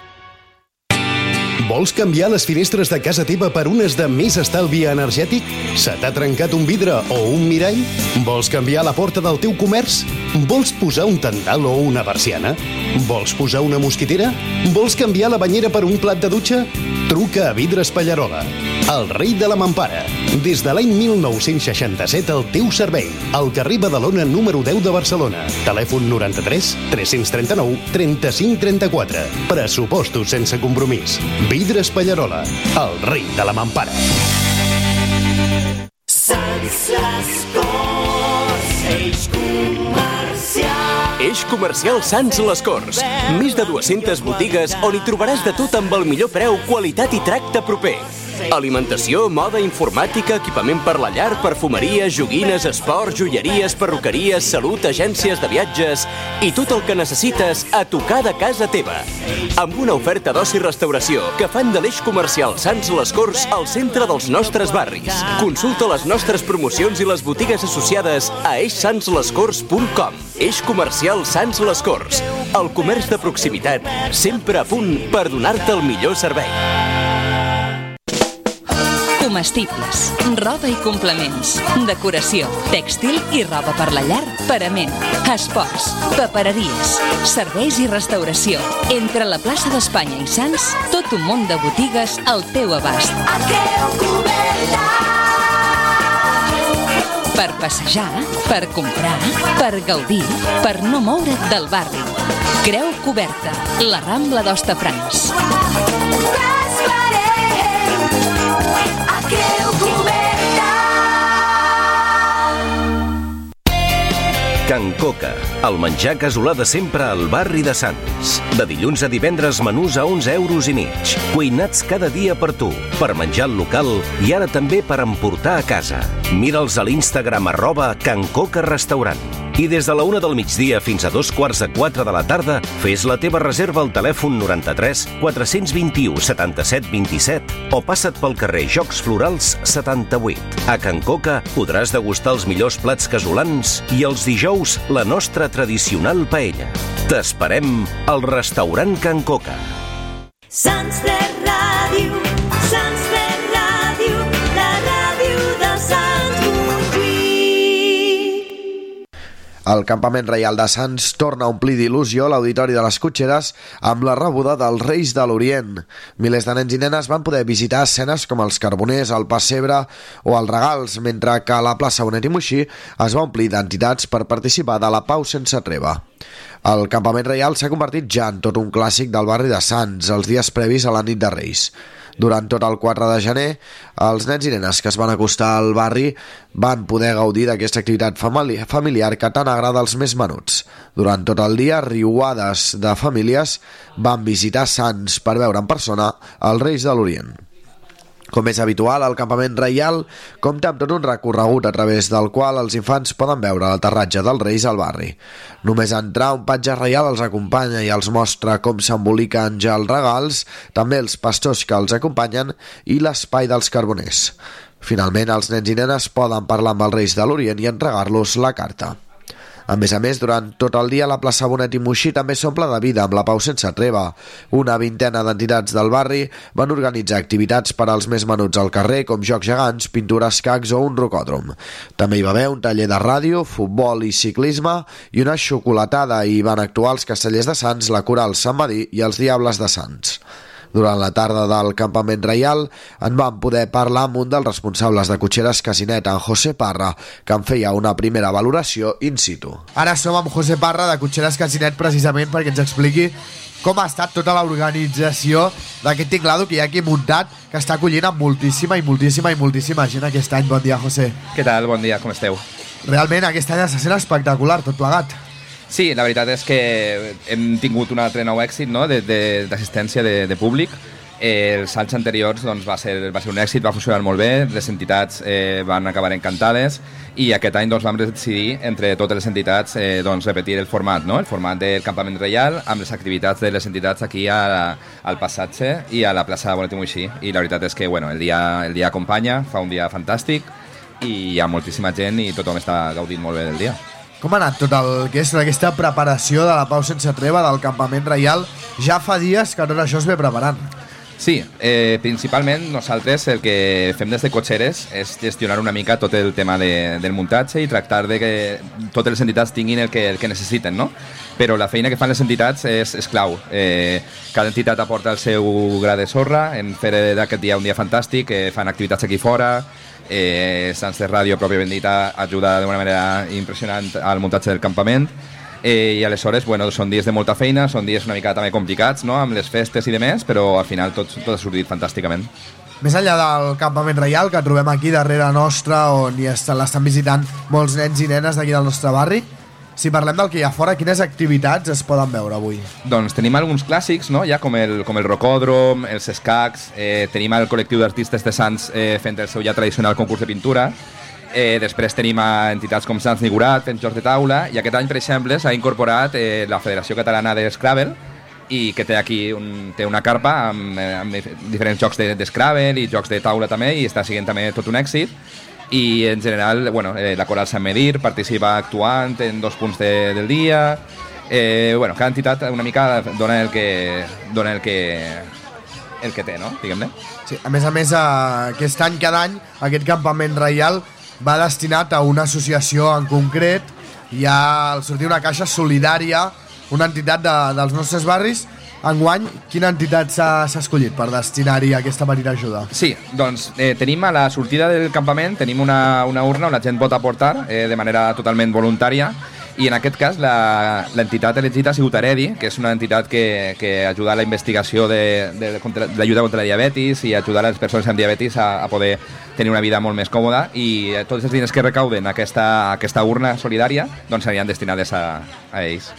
Vols canviar les finestres de casa teva per unes de més estalvi energètic? Se t'ha trencat un vidre o un mirall? Vols canviar la porta del teu comerç? Vols posar un tendal o una persiana? Vols posar una mosquitera? Vols canviar la banyera per un plat de dutxa? Truca a Vidres Pallarola, el rei de la mampara. Des de l'any 1967 al teu servei. Al carrer Badalona número 10 de Barcelona. Telèfon 93 339 35 34. Pressupostos sense compromís. Vidres Pallarola, el rei de la mampara. Comercial Sants Les Corts. Més de 200 botigues on hi trobaràs de tot amb el millor preu, qualitat i tracte proper. Alimentació, moda, informàtica, equipament per la llar, perfumeria, joguines, esport, joieries, perruqueries, salut, agències de viatges i tot el que necessites a tocar de casa teva. Amb una oferta d'oci i restauració que fan de l'eix comercial Sants Les Corts al centre dels nostres barris. Consulta les nostres promocions i les botigues associades a eixsantslescorts.com. Eix comercial Sants Les Corts. El comerç de proximitat, sempre a punt per donar-te el millor servei. Comestibles, roba i complements, decoració, tèxtil i roba per la llar, parament, esports, papereries, serveis i restauració. Entre la plaça d'Espanya i Sants, tot un munt de botigues al teu abast. Per passejar, per comprar, per gaudir, per no moure't del barri. Creu coberta, la Rambla d'Hostafrancs. Coca, el menjar casolà de sempre al barri de Sants. De dilluns a divendres menús a 11 euros i mig. Cuinats cada dia per tu, per menjar al local i ara també per emportar a casa. Mira'ls a l'Instagram arroba Can Coca Restaurant. I des de la una del migdia fins a dos quarts de quatre de la tarda, fes la teva reserva al telèfon 93 421 77 27 o passa't pel carrer Jocs Florals 78. A Can Coca podràs degustar els millors plats casolans i els dijous la nostra tradicional paella. T'esperem al restaurant Can Coca. Sants El campament reial de Sants torna a omplir d'il·lusió l'auditori de les Cotxeres amb la rebuda dels Reis de l'Orient. Milers de nens i nenes van poder visitar escenes com els Carboners, el Passebre o els Regals, mentre que la plaça Bonet i Moixí es va omplir d'entitats per participar de la Pau sense treva. El campament reial s'ha convertit ja en tot un clàssic del barri de Sants els dies previs a la nit de Reis. Durant tot el 4 de gener, els nens i nenes que es van acostar al barri van poder gaudir d'aquesta activitat famili familiar que tant agrada als més menuts. Durant tot el dia, riuades de famílies van visitar Sants per veure en persona els Reis de l'Orient. Com és habitual, el campament reial compta amb tot un recorregut a través del qual els infants poden veure l'aterratge dels reis al barri. Només entrar un patge reial els acompanya i els mostra com s'emboliquen ja els regals, també els pastors que els acompanyen i l'espai dels carboners. Finalment, els nens i nenes poden parlar amb els reis de l'Orient i entregar-los la carta. A més a més, durant tot el dia la plaça Bonet i Moixí també s'omple de vida amb la Pau sense treva. Una vintena d'entitats del barri van organitzar activitats per als més menuts al carrer, com jocs gegants, pintures cacs o un rocòdrom. També hi va haver un taller de ràdio, futbol i ciclisme i una xocolatada i van actuar els castellers de Sants, la Coral Sant Badí i els Diables de Sants. Durant la tarda del campament reial en van poder parlar amb un dels responsables de Cotxeres Casinet, en José Parra, que en feia una primera valoració in situ. Ara som amb José Parra de Cotxeres Casinet precisament perquè ens expliqui com ha estat tota l'organització d'aquest tinglado que hi ha aquí muntat, que està acollint amb moltíssima i moltíssima i moltíssima gent aquest any. Bon dia, José. Què tal? Bon dia, com esteu? Realment aquest any està sent espectacular, tot plegat. Sí, la veritat és que hem tingut un altre nou èxit no? d'assistència de, de, de públic. Eh, els anys anteriors doncs, va, ser, va ser un èxit, va funcionar molt bé, les entitats eh, van acabar encantades i aquest any doncs, vam decidir entre totes les entitats eh, doncs, repetir el format, no? el format del campament reial amb les activitats de les entitats aquí a, al passatge i a la plaça de Bonet i Moixí i la veritat és que bueno, el, dia, el dia acompanya, fa un dia fantàstic i hi ha moltíssima gent i tothom està gaudint molt bé del dia. Com ha anat tot el que és aquesta preparació de la Pau sense treva del campament reial? Ja fa dies que tot això es ve preparant. Sí, eh, principalment nosaltres el que fem des de cotxeres és gestionar una mica tot el tema de, del muntatge i tractar de que totes les entitats tinguin el que, el que necessiten, no? Però la feina que fan les entitats és, és clau. Eh, cada entitat aporta el seu gra de sorra en fer d'aquest dia un dia fantàstic, eh, fan activitats aquí fora, eh, de Ràdio, pròpiament dita, ajuda d'una manera impressionant al muntatge del campament eh, i aleshores bueno, són dies de molta feina, són dies una mica també complicats no? amb les festes i demés, però al final tot, tot ha sortit fantàsticament. Més enllà del campament reial que trobem aquí darrere nostra on hi l'estan visitant molts nens i nenes d'aquí del nostre barri, si parlem del que hi ha fora, quines activitats es poden veure avui? Doncs tenim alguns clàssics, no? ja com el, com el rocòdrom, els escacs, eh, tenim el col·lectiu d'artistes de Sants eh, fent el seu ja tradicional concurs de pintura, eh, després tenim a entitats com Sants Nigurat fent jocs de taula, i aquest any, per exemple, s'ha incorporat eh, la Federació Catalana de Scrabble, i que té aquí un, té una carpa amb, eh, amb diferents jocs de, de Scrabble i jocs de taula també, i està siguent també tot un èxit. I en general bueno, eh, la Coral Sant Medir participa actuant en dos punts de, del dia. Eh, bueno, cada entitat una mica dona el que, dona el que, el que té, no? diguem-ne. Sí, a més a més aquest any cada any aquest campament reial va destinat a una associació en concret hi ha al sortir una caixa solidària una entitat de, dels nostres barris Enguany, quina entitat s'ha escollit per destinar-hi aquesta petita ajuda? Sí, doncs eh, tenim a la sortida del campament tenim una, una urna on la gent pot aportar eh, de manera totalment voluntària i en aquest cas l'entitat elegida ha sigut Heredi, que és una entitat que, que ajuda a la investigació de, de, contra, de lluita contra la diabetis i ajudar a les persones amb diabetis a, a poder tenir una vida molt més còmoda i eh, tots els diners que recauden aquesta, aquesta urna solidària doncs serien destinades a, a ells.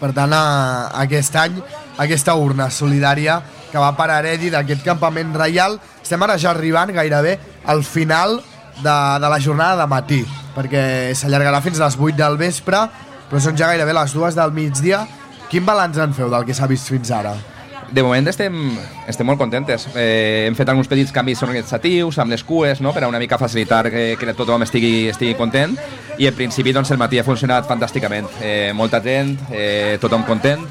Per tant, a, aquest any, aquesta urna solidària que va per heredi d'aquest campament reial, estem ara ja arribant gairebé al final de, de la jornada de matí, perquè s'allargarà fins a les 8 del vespre, però són ja gairebé les 2 del migdia. Quin balanç en feu del que s'ha vist fins ara? De moment estem, estem molt contentes. Eh, hem fet alguns petits canvis organitzatius amb les cues no? per a una mica facilitar que, que tothom estigui, estigui content i en principi doncs, el matí ha funcionat fantàsticament. Eh, molta gent, eh, tothom content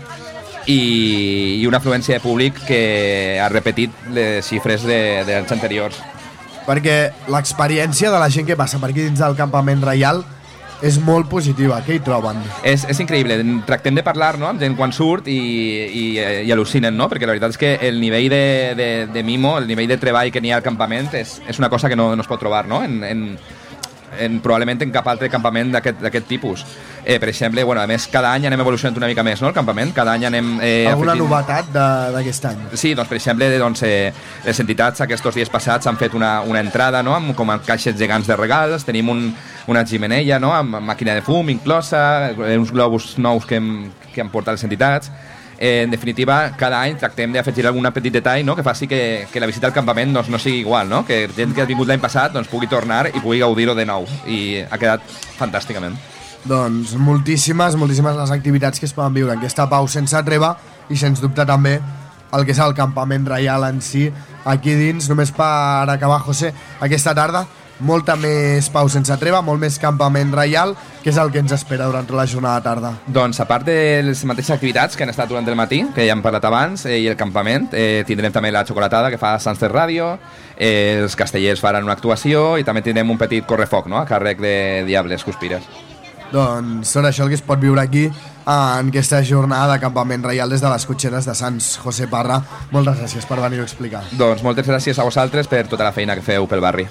i, i una afluència de públic que ha repetit les xifres de, dels anteriors. Perquè l'experiència de la gent que passa per aquí dins del campament reial és molt positiva. Què hi troben? És, és increïble, tractem de parlar no, amb gent quan surt i, i, i al·lucinen, no? perquè la veritat és que el nivell de, de, de mimo, el nivell de treball que n'hi ha al campament és, és una cosa que no, no es pot trobar no? en, en, en, probablement en cap altre campament d'aquest tipus. Eh, per exemple, bueno, a més, cada any anem evolucionant una mica més, no?, el campament. Cada any anem... Eh, Alguna afegint- novetat de- d'aquest any? Sí, doncs, per exemple, doncs, eh, les entitats aquests dies passats han fet una, una entrada no? amb, com amb caixes gegants de regals, tenim un, una ximeneia no? amb màquina de fum inclosa, eh, uns globus nous que hem, que han portat les entitats. Eh, en definitiva, cada any tractem d'afegir algun petit detall no? que faci que, que la visita al campament doncs, no sigui igual, no? que gent que ha vingut l'any passat doncs, pugui tornar i pugui gaudir-ho de nou. I ha quedat fantàsticament. Doncs moltíssimes, moltíssimes les activitats que es poden viure en aquesta pau sense treva i sens dubte també el que és el campament reial en si aquí dins, només per acabar José, aquesta tarda molta més pau sense treva, molt més campament reial, que és el que ens espera durant tota la jornada de tarda. Doncs a part de les mateixes activitats que han estat durant el matí, que ja hem parlat abans, eh, i el campament, eh, tindrem també la xocolatada que fa Sunset Radio, eh, els castellers faran una actuació i també tindrem un petit correfoc no? a càrrec de Diables Cuspires. Doncs són això el que es pot viure aquí en aquesta jornada de campament reial des de les cotxeres de Sants. José Parra, moltes gràcies per venir-ho a explicar. Doncs moltes gràcies a vosaltres per tota la feina que feu pel barri.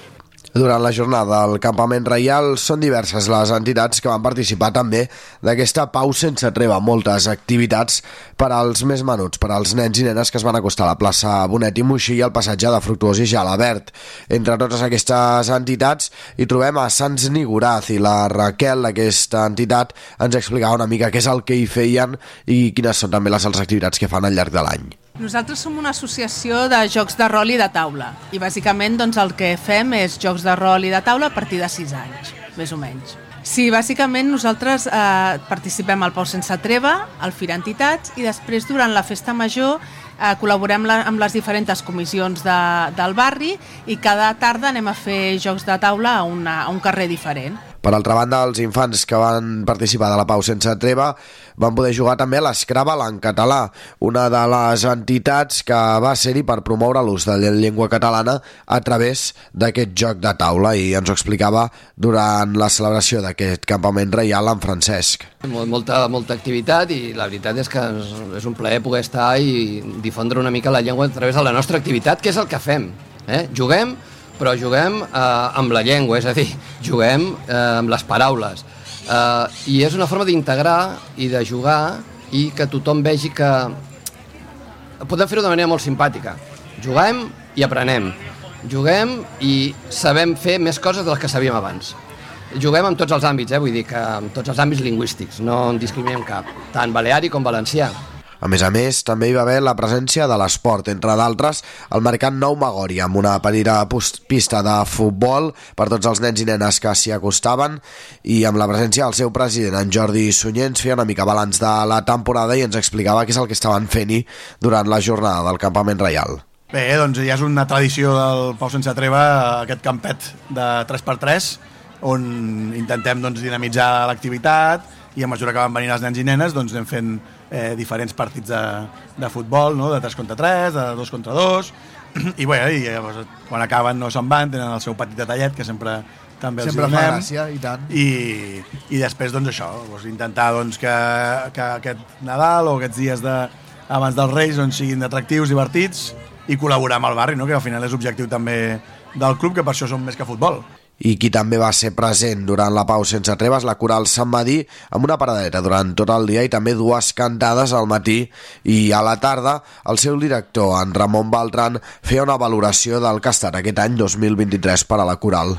Durant la jornada del campament reial són diverses les entitats que van participar també d'aquesta pau sense treva, moltes activitats per als més menuts, per als nens i nenes que es van acostar a la plaça Bonet i Moixí i al passatge de Fructuós i Jalabert. Entre totes aquestes entitats hi trobem a Sants Niguraz i la Raquel d'aquesta entitat ens explicava una mica què és el que hi feien i quines són també les altres activitats que fan al llarg de l'any. Nosaltres som una associació de jocs de rol i de taula i bàsicament doncs, el que fem és jocs de rol i de taula a partir de 6 anys, més o menys. Sí, bàsicament nosaltres eh, participem al Pau Sense Treva, al Fira Entitats i després durant la Festa Major eh, col·laborem la, amb les diferents comissions de, del barri i cada tarda anem a fer jocs de taula a, una, a un carrer diferent. Per altra banda, els infants que van participar de la Pau sense treva van poder jugar també a l'Escrabble en català, una de les entitats que va ser-hi per promoure l'ús de la llengua catalana a través d'aquest joc de taula i ens ho explicava durant la celebració d'aquest campament reial en Francesc. Molt, molta, molta activitat i la veritat és que és un plaer poder estar i difondre una mica la llengua a través de la nostra activitat, que és el que fem. Eh? Juguem, però juguem eh, amb la llengua, és a dir, juguem eh, amb les paraules. Eh, I és una forma d'integrar i de jugar i que tothom vegi que podem fer-ho de manera molt simpàtica. Juguem i aprenem. Juguem i sabem fer més coses de les que sabíem abans. Juguem en tots els àmbits, eh? vull dir que en tots els àmbits lingüístics, no en discriminem cap, tant baleari com valencià. A més a més, també hi va haver la presència de l'esport, entre d'altres, el Mercat Nou Magòria, amb una petita pista de futbol per tots els nens i nenes que s'hi acostaven i amb la presència del seu president, en Jordi Sunyer, ens feia una mica balanç de la temporada i ens explicava què és el que estaven fent-hi durant la jornada del campament reial. Bé, doncs ja és una tradició del Pau Sense Treva, aquest campet de 3x3, on intentem doncs, dinamitzar l'activitat i a mesura que van venint els nens i nenes doncs anem fent eh, diferents partits de, de futbol, no? de 3 contra 3, de 2 contra 2, i, bé, i llavors, quan acaben no se'n van, tenen el seu petit detallet que sempre també els Sempre hi fa donem. gràcia, i tant. I, i després, doncs, això, doncs, intentar doncs, que, que aquest Nadal o aquests dies de, abans dels Reis doncs, siguin atractius, divertits i col·laborar amb el barri, no? que al final és objectiu també del club, que per això som més que futbol. I qui també va ser present durant la pau sense treves, la coral Sant Madí, amb una paradeta durant tot el dia i també dues cantades al matí i a la tarda el seu director, en Ramon Baltran, feia una valoració del que ha estat aquest any 2023 per a la coral.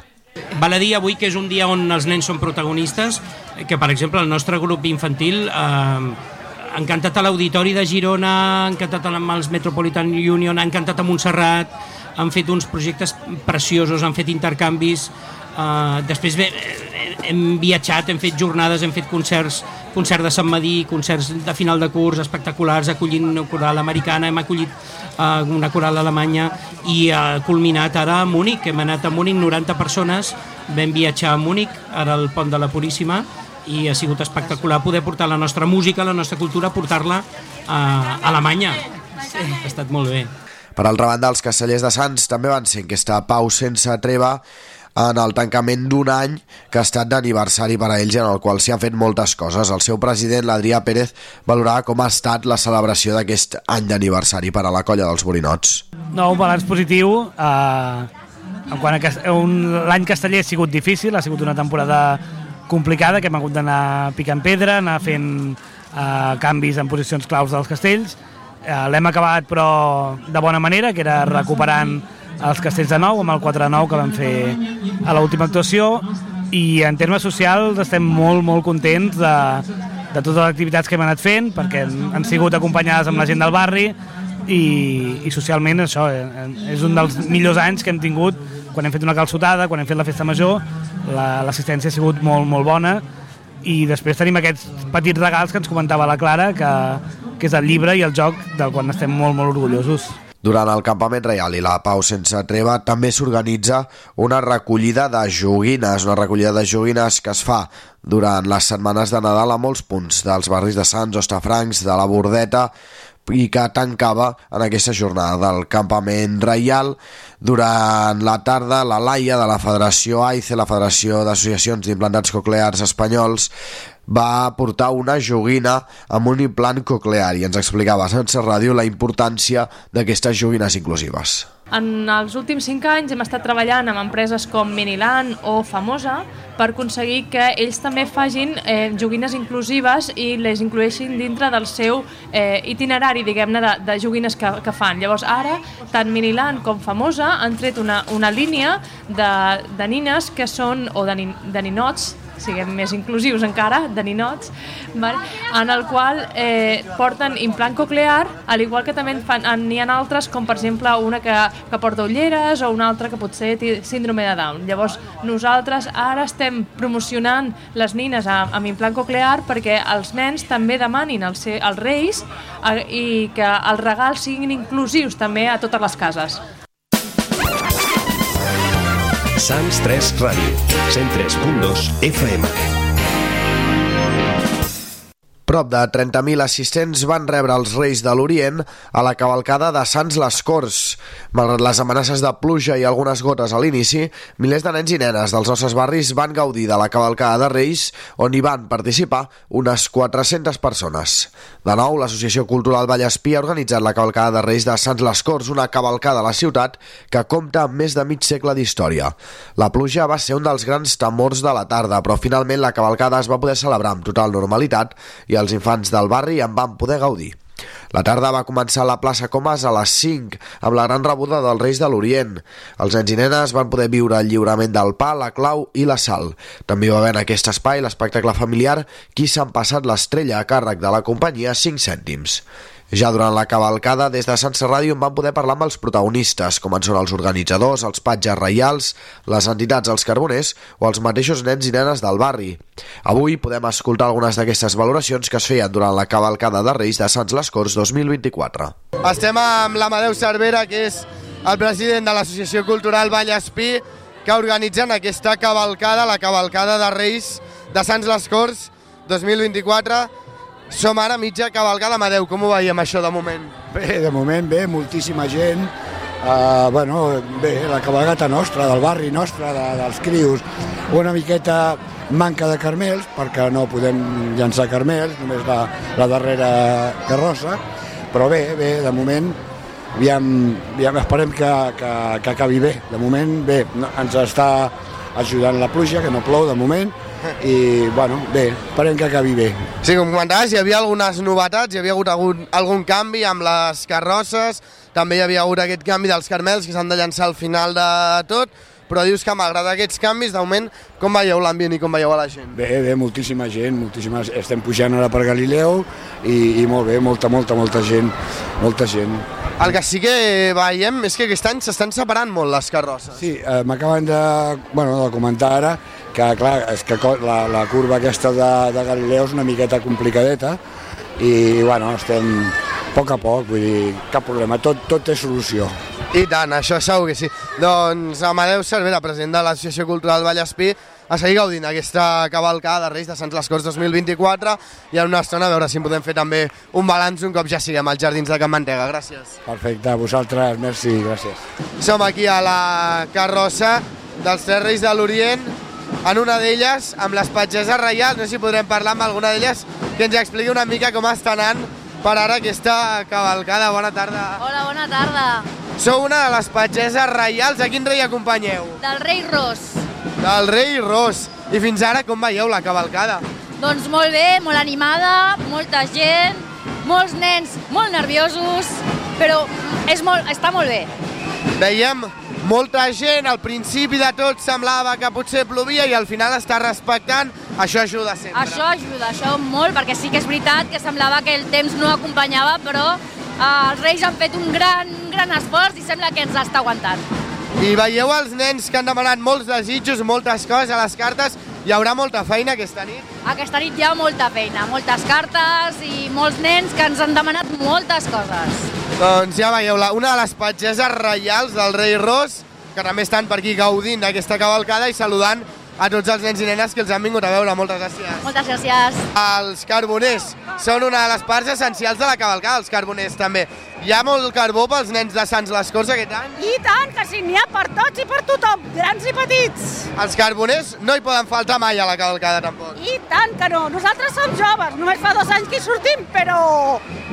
Val a dir avui que és un dia on els nens són protagonistes, que per exemple el nostre grup infantil eh, han cantat a l'Auditori de Girona, han cantat amb els Metropolitan Union, han cantat a Montserrat, han fet uns projectes preciosos, han fet intercanvis, uh, després bé, hem viatjat, hem fet jornades, hem fet concerts, concert de Sant Madí, concerts de final de curs espectaculars, acollint una coral americana, hem acollit uh, una coral alemanya i ha uh, culminat ara a Múnich, hem anat a Múnich 90 persones, vam viatjar a Múnich, ara al pont de la Puríssima, i ha sigut espectacular poder portar la nostra música, la nostra cultura, portar-la a Alemanya. Sí. Ha estat molt bé. Per altra banda, els castellers de Sants també van ser aquesta pau sense treva en el tancament d'un any que ha estat d'aniversari per a ells en el qual s'hi han fet moltes coses. El seu president, l'Adrià Pérez, valorava com ha estat la celebració d'aquest any d'aniversari per a la colla dels Borinots. No, un balanç positiu. Eh, en quant a l'any casteller ha sigut difícil, ha sigut una temporada complicada que hem hagut d'anar picant pedra, anar fent eh, canvis en posicions claus dels castells, L'hem acabat però de bona manera, que era recuperant els castells de nou amb el 4 de 9 que vam fer a l'última actuació. I en termes socials estem molt, molt contents de, de totes les activitats que hem anat fent perquè han sigut acompanyades amb la gent del barri i, i socialment això eh, és un dels millors anys que hem tingut. Quan hem fet una calçotada, quan hem fet la festa major l'assistència la, ha sigut molt, molt bona i després tenim aquests petits regals que ens comentava la Clara que, que és el llibre i el joc del qual estem molt, molt orgullosos. Durant el campament reial i la pau sense treva també s'organitza una recollida de joguines, una recollida de joguines que es fa durant les setmanes de Nadal a molts punts dels barris de Sants, Ostafrancs, de la Bordeta, i que tancava en aquesta jornada del campament reial. Durant la tarda, la Laia de la Federació AICE, la Federació d'Associacions d'Implantats Coclears Espanyols, va portar una joguina amb un implant coclear i ens explicava sense ràdio la importància d'aquestes joguines inclusives. En els últims cinc anys hem estat treballant amb empreses com Miniland o Famosa per aconseguir que ells també fagin eh, joguines inclusives i les inclueixin dintre del seu eh, itinerari, diguem-ne, de, de joguines que, que fan. Llavors, ara, tant Miniland com Famosa han tret una, una línia de, de nines que són, o de, nin, de ninots, siguem més inclusius encara, de ninots, en el qual eh, porten implant coclear, al igual que també n'hi ha altres, com per exemple una que, que porta ulleres o una altra que potser té síndrome de Down. Llavors, nosaltres ara estem promocionant les nines amb, amb implant coclear perquè els nens també demanin als, als reis eh, i que els regals siguin inclusius també a totes les cases. Sants 3 Ràdio, 103.2 FM. Prop de 30.000 assistents van rebre els Reis de l'Orient a la cavalcada de Sants les Corts. Malgrat les amenaces de pluja i algunes gotes a l'inici, milers de nens i nenes dels nostres barris van gaudir de la cavalcada de Reis, on hi van participar unes 400 persones. De nou, l'Associació Cultural Vallespí ha organitzat la cavalcada de Reis de Sants les Corts, una cavalcada a la ciutat que compta amb més de mig segle d'història. La pluja va ser un dels grans temors de la tarda, però finalment la cavalcada es va poder celebrar amb total normalitat i els infants del barri en van poder gaudir. La tarda va començar a la plaça Comas a les 5, amb la gran rebuda dels Reis de l'Orient. Els nens i nenes van poder viure el lliurament del pa, la clau i la sal. També va haver en aquest espai l'espectacle familiar Qui s'han passat l'estrella a càrrec de la companyia 5 cèntims. Ja durant la cavalcada, des de Sant Ràdio en van poder parlar amb els protagonistes, com en són els organitzadors, els patges reials, les entitats, els carboners o els mateixos nens i nenes del barri. Avui podem escoltar algunes d'aquestes valoracions que es feien durant la cavalcada de Reis de Sants les Corts 2024. Estem amb l'Amadeu Cervera, que és el president de l'Associació Cultural Vallespí, que organitzen aquesta cavalcada, la cavalcada de Reis de Sants les Corts 2024 som ara mitja cavalgada. Amadeu, com ho veiem això de moment? Bé, de moment bé, moltíssima gent. Uh, bueno, bé, la cabalgata nostra, del barri nostre, de, dels crios. Una miqueta manca de carmels, perquè no podem llançar carmels, només la, la darrera carrossa, però bé, bé, de moment aviam, aviam esperem que, que, que acabi bé. De moment, bé, no, ens està ajudant la pluja, que no plou de moment, i, bueno, bé, esperem que acabi bé. Sí, com comentaves, hi havia algunes novetats, hi havia hagut algun, algun canvi amb les carrosses, també hi havia hagut aquest canvi dels carmels que s'han de llançar al final de tot, però dius que malgrat aquests canvis, d'augment, com veieu l'ambient i com veieu a la gent? Bé, bé, moltíssima gent, moltíssima... estem pujant ara per Galileu i, i molt bé, molta, molta, molta gent, molta gent. El que sí que veiem és que aquest any s'estan separant molt les carrosses. Sí, eh, m'acaben de, bueno, de comentar ara que, clar, és que la, la curva aquesta de, de Galileu és una miqueta complicadeta i, bueno, estem a poc a poc, vull dir, cap problema, tot, tot té solució. I tant, això segur que sí. Doncs Amadeu Cervera, president de l'Associació Cultural Vallespí, a seguir gaudint aquesta cavalcada de Reis de Sants les Corts 2024 i en una estona a veure si en podem fer també un balanç un cop ja siguem als Jardins de Can Mantega. Gràcies. Perfecte, a vosaltres, merci, gràcies. Som aquí a la carrossa dels Tres Reis de l'Orient, en una d'elles, amb les patgeses reials, no sé si podrem parlar amb alguna d'elles, que ens expliqui una mica com està anant per ara aquesta cavalcada. Bona tarda. Hola, bona tarda. Sou una de les patgeses reials. A quin rei acompanyeu? Del rei Ros. Del rei Ros. I fins ara com veieu la cavalcada? Doncs molt bé, molt animada, molta gent, molts nens molt nerviosos, però és molt, està molt bé. Veiem molta gent, al principi de tot semblava que potser plovia i al final està respectant, això ajuda sempre. Això ajuda, això molt, perquè sí que és veritat que semblava que el temps no acompanyava, però eh, els Reis han fet un gran, un gran esforç i sembla que ens està aguantant. I veieu els nens que han demanat molts desitjos, moltes coses a les cartes, hi haurà molta feina aquesta nit? Aquesta nit hi ha molta feina, moltes cartes i molts nens que ens han demanat moltes coses. Doncs ja veieu, la, una de les patgeses reials del rei Ros, que també estan per aquí gaudint d'aquesta cavalcada i saludant a tots els nens i nenes que els han vingut a veure. Moltes gràcies. Moltes gràcies. Els carboners són una de les parts essencials de la cavalcada, els carboners també. Hi ha molt carbó pels nens de Sants les Corts aquest any? I tant, que sí, n'hi ha per tots i per tothom, grans i petits. Els carboners no hi poden faltar mai a la cavalcada tampoc. I tant que no, nosaltres som joves, només fa dos anys que hi sortim, però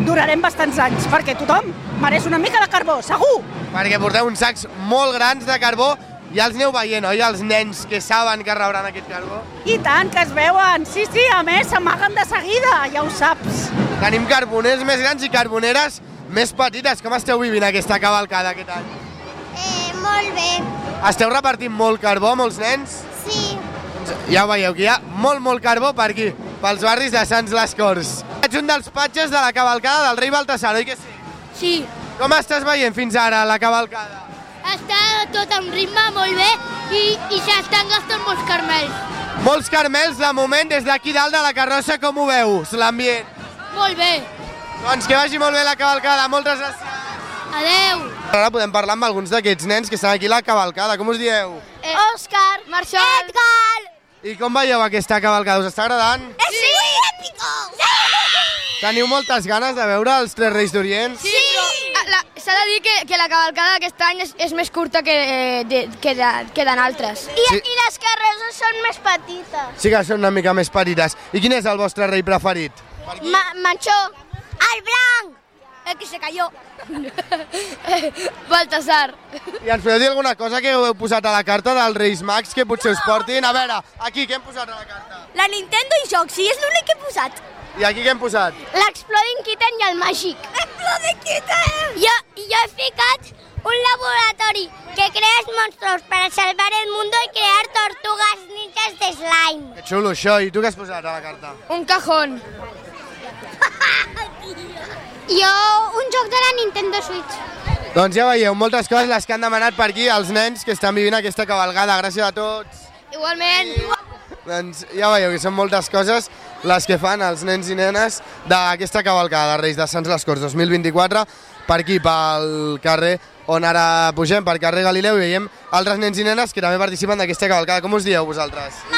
durarem bastants anys, perquè tothom mereix una mica de carbó, segur. Perquè porteu uns sacs molt grans de carbó ja els aneu veient, oi, els nens que saben que rebran aquest carbó? I tant, que es veuen, sí, sí, a més s'amaguen de seguida, ja ho saps. Tenim carboners més grans i carboneres més petites. Com esteu vivint aquesta cavalcada aquest any? Eh, molt bé. Esteu repartint molt carbó, molts nens? Sí. Ja ho veieu, que hi ha molt, molt carbó per aquí, pels barris de Sants les Corts. Ets un dels patges de la cavalcada del rei Baltasar, oi que sí? Sí. Com estàs veient fins ara la cavalcada? Està tot en ritme molt bé i, i s'estan gastant molts carmels. Molts carmels, de moment, des d'aquí dalt de la carrossa, com ho veus, l'ambient? Molt bé. Doncs que vagi molt bé la cavalcada, moltes gràcies. Adeu. Ara podem parlar amb alguns d'aquests nens que estan aquí a la cavalcada. Com us dieu? Eh, Òscar. Marçal. Edgar. I com veieu aquesta cavalcada? Us està agradant? Sí. Épico. Teniu moltes ganes de veure els Tres Reis d'Orient? Sí. Ah, la- S'ha de dir que, que la cavalcada d'aquest any és, és més curta que, eh, de, que, de, que d'altres. I, Sí. I les carrosses són més petites. Sí que són una mica més petites. I quin és el vostre rei preferit? Ma Manchó. El blanc. El que se cayó. Baltasar. I ens podeu dir alguna cosa que heu posat a la carta dels Reis Mags que potser us portin? A veure, aquí, què hem posat a la carta? La Nintendo i jocs, sí, és l'únic que he posat. I aquí què hem posat? L'Exploding Kitten i el Màgic. Exploding Kitten! Jo, jo he ficat un laboratori que crea monstruos para salvar el mundo y crear tortugas ninjas de slime. Que xulo això. I tu què has posat a la carta? Un cajón. jo, un joc de la Nintendo Switch. Doncs ja veieu, moltes coses les que han demanat per aquí els nens que estan vivint aquesta cavalgada. Gràcies a tots. Igualment. Doncs ja veieu que són moltes coses les que fan els nens i nenes d'aquesta cavalcada de Reis de Sants les Corts 2024 per aquí, pel carrer on ara pugem, per carrer Galileu, i veiem altres nens i nenes que també participen d'aquesta cavalcada. Com us dieu vosaltres? Vera.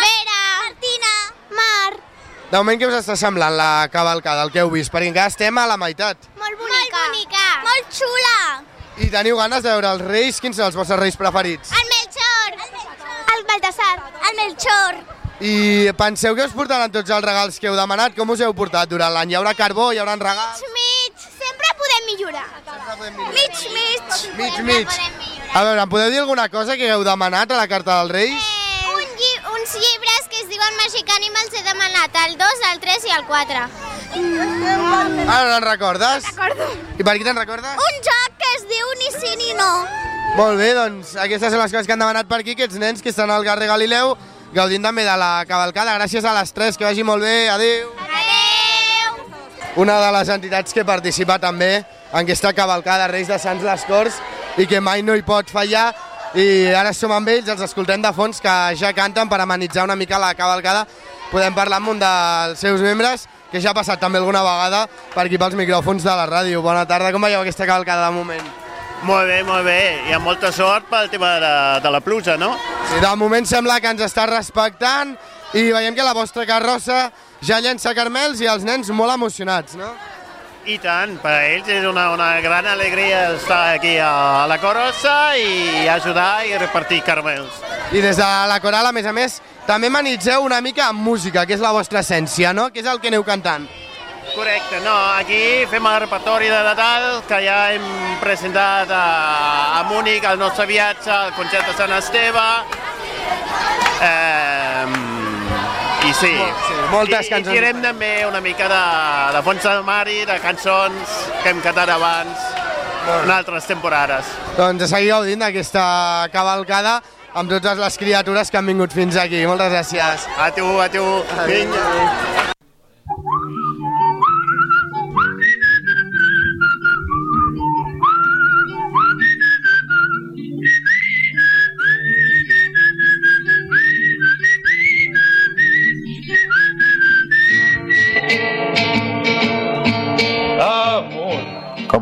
De moment, què us està semblant la cavalcada, el que heu vist? Perquè encara estem a la meitat. Molt bonica. Molt bonica. Molt xula. I teniu ganes de veure els reis? Quins són els vostres reis preferits? El Melchor. El Baltasar. El Melchor. I penseu que us portaran tots els regals que heu demanat? Com us heu portat durant l'any? Hi haurà carbó, hi haurà regals? Mig. Sempre podem millorar. Mig, mig. Mig, mig. A veure, em podeu dir alguna cosa que heu demanat a la carta dels Reis? Eh, Marvel Magic Animals he demanat el 2, el 3 i el 4. Ara no en recordes? Recordo. I per qui te'n recordes? Un joc que es diu Ni sí ni no. Molt bé, doncs aquestes són les coses que han demanat per aquí, aquests nens que estan al carrer Galileu, gaudint també de la cavalcada. Gràcies a les tres, que vagi molt bé. Adéu. Adéu. Una de les entitats que participa també en aquesta cavalcada Reis de Sants les Corts i que mai no hi pot fallar i ara som amb ells, els escoltem de fons que ja canten per amenitzar una mica la cavalcada. Podem parlar amb un dels seus membres que ja ha passat també alguna vegada per aquí pels micròfons de la ràdio. Bona tarda, com veieu aquesta cavalcada de moment? Molt bé, molt bé. I amb molta sort pel tema de, de la pluja, no? Sí, de moment sembla que ens està respectant i veiem que la vostra carrossa ja llença carmels i els nens molt emocionats, no? I tant, per a ells és una, una gran alegria estar aquí a la Corossa i ajudar i repartir carmels. I des de la coral, a més a més, també manitzeu una mica amb música, que és la vostra essència, no? Que és el que aneu cantant. Correcte, no, aquí fem el repertori de Nadal que ja hem presentat a, a Múnich, el nostre viatge, al concert de Sant Esteve. Eh, I sí, sí moltes I, cançons. I tirem també una mica de, de fons de mari, de cançons que hem cantat abans en altres temporades. Doncs a seguir gaudint d'aquesta cavalcada amb totes les criatures que han vingut fins aquí. Moltes gràcies. A tu, a tu. Vinga.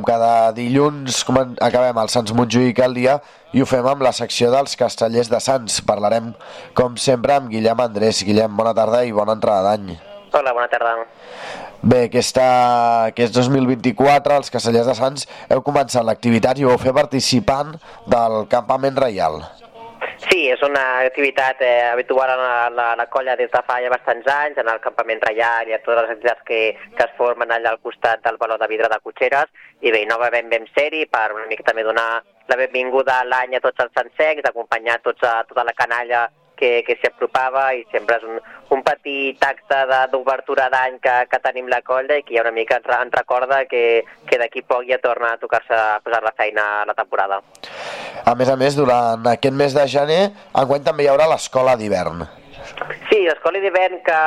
Cada dilluns acabem el Sants Montjuïc al dia i ho fem amb la secció dels castellers de Sants. Parlarem, com sempre, amb Guillem Andrés. Guillem, bona tarda i bona entrada d'any. Hola, bona tarda. Bé, aquesta, aquest 2024, els castellers de Sants, heu començat l'activitat i ho heu fet participant del campament reial. Sí, és una activitat eh, habitual a la, la, la colla des de fa ja bastants anys, en el campament reial i a totes les activitats que, que es formen allà al costat del baló de vidre de Cotxeres. I bé, no vam ser-hi per una mica també donar la benvinguda a l'any a tots els sansecs, acompanyar tots a tota la canalla que, que s'hi apropava i sempre és un, un petit acte d'obertura d'any que, que tenim la colla i que ja una mica ens, ens recorda que, que d'aquí poc ja torna a tocar-se a posar la feina a la temporada. A més a més, durant aquest mes de gener, enguany també hi haurà l'escola d'hivern. Sí, l'escola d'hivern que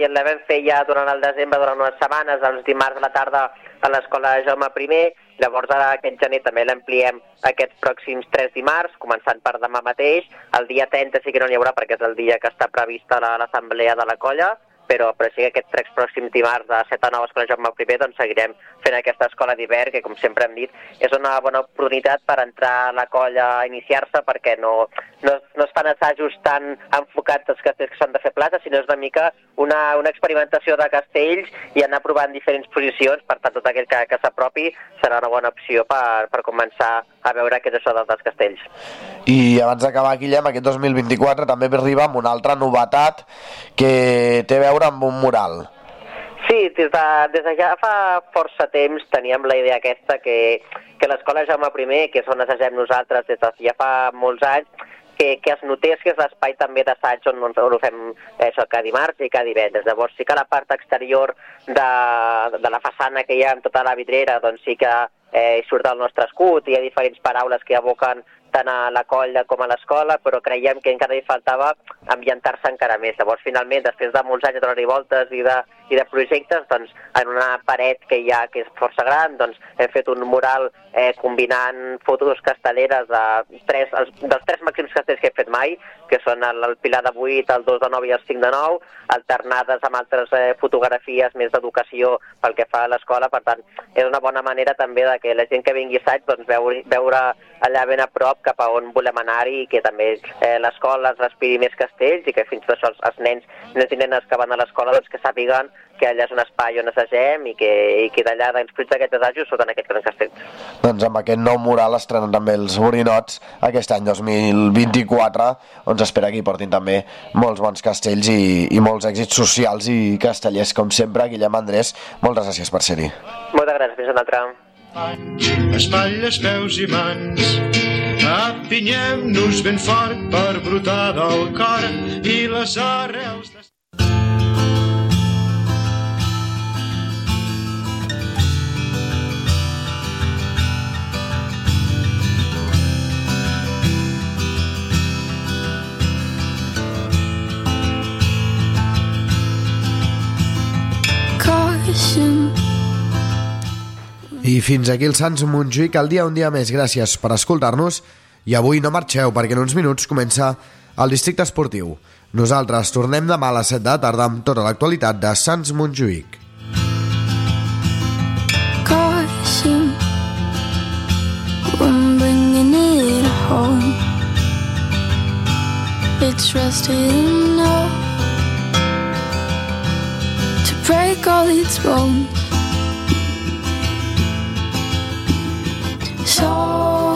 ja la vam fer ja durant el desembre, durant unes setmanes, els dimarts a la tarda a l'escola Jaume I, llavors ara aquest gener també l'ampliem aquests pròxims tres dimarts, començant per demà mateix. El dia 30 sí que no n'hi haurà perquè és el dia que està prevista la- l'assemblea de la colla, però, però sí que aquests tres pròxims dimarts de 7 a 9 a Escola Jaume I doncs seguirem fent aquesta escola d'hivern que, com sempre hem dit, és una bona oportunitat per entrar a la colla a iniciar-se perquè no, no, no es fan assajos tan enfocats als castells que s'han de fer plaça, sinó és una mica una, una experimentació de castells i anar provant diferents posicions, per tant tot aquell que, que s'apropi serà una bona opció per, per començar a veure què és això dels, dels castells. I abans d'acabar, Guillem, aquest 2024 també arriba amb una altra novetat que té a veure amb un mural. Sí, des de, des de ja fa força temps teníem la idea aquesta que, que l'escola Jaume I, que és on assagem nosaltres des de ja fa molts anys, que, que es notés que és l'espai també d'assaig on, on, on ho fem eh, això cada dimarts i cada divendres. Llavors sí que la part exterior de, de la façana que hi ha amb tota la vidrera, doncs sí que eh, surt el nostre escut, hi ha diferents paraules que evoquen tant a la colla com a l'escola, però creiem que encara hi faltava ambientar-se encara més. Llavors, finalment, després de molts anys de donar-hi voltes i de, i de projectes, doncs, en una paret que hi ha, que és força gran, doncs, hem fet un mural eh, combinant fotos castelleres de tres, els, dels tres màxims castells que he fet mai, que són el, el Pilar de 8, el 2 de 9 i el 5 de 9, alternades amb altres eh, fotografies més d'educació pel que fa a l'escola. Per tant, és una bona manera també de que la gent que vingui a assaig doncs, veure, veure allà ben a prop cap a on volem anar-hi i que també eh, l'escola es respiri més castells i que fins i tot els, els nens, nens i nenes que van a l'escola doncs, que sàpiguen que allà és un espai on assagem i que, i que d'allà, dels fruits d'aquests assajos, surten aquests grans castells. Doncs amb aquest nou mural estrenen també els borinots aquest any 2024, on s'espera que hi portin també molts bons castells i, i molts èxits socials i castellers, com sempre. Guillem Andrés, moltes gràcies per ser-hi. Moltes gràcies, fins una altra. Espatlles, peus i mans apinyem-nos ben fort per brotar del cor i les arrels de... I fins aquí el Sants Montjuïc el dia un dia més. Gràcies per escoltar-nos i avui no marxeu perquè en uns minuts comença el districte esportiu. Nosaltres tornem demà a les 7 de tarda amb tota l'actualitat de Sants Montjuïc. Caution When bringing it home It's all its bones. So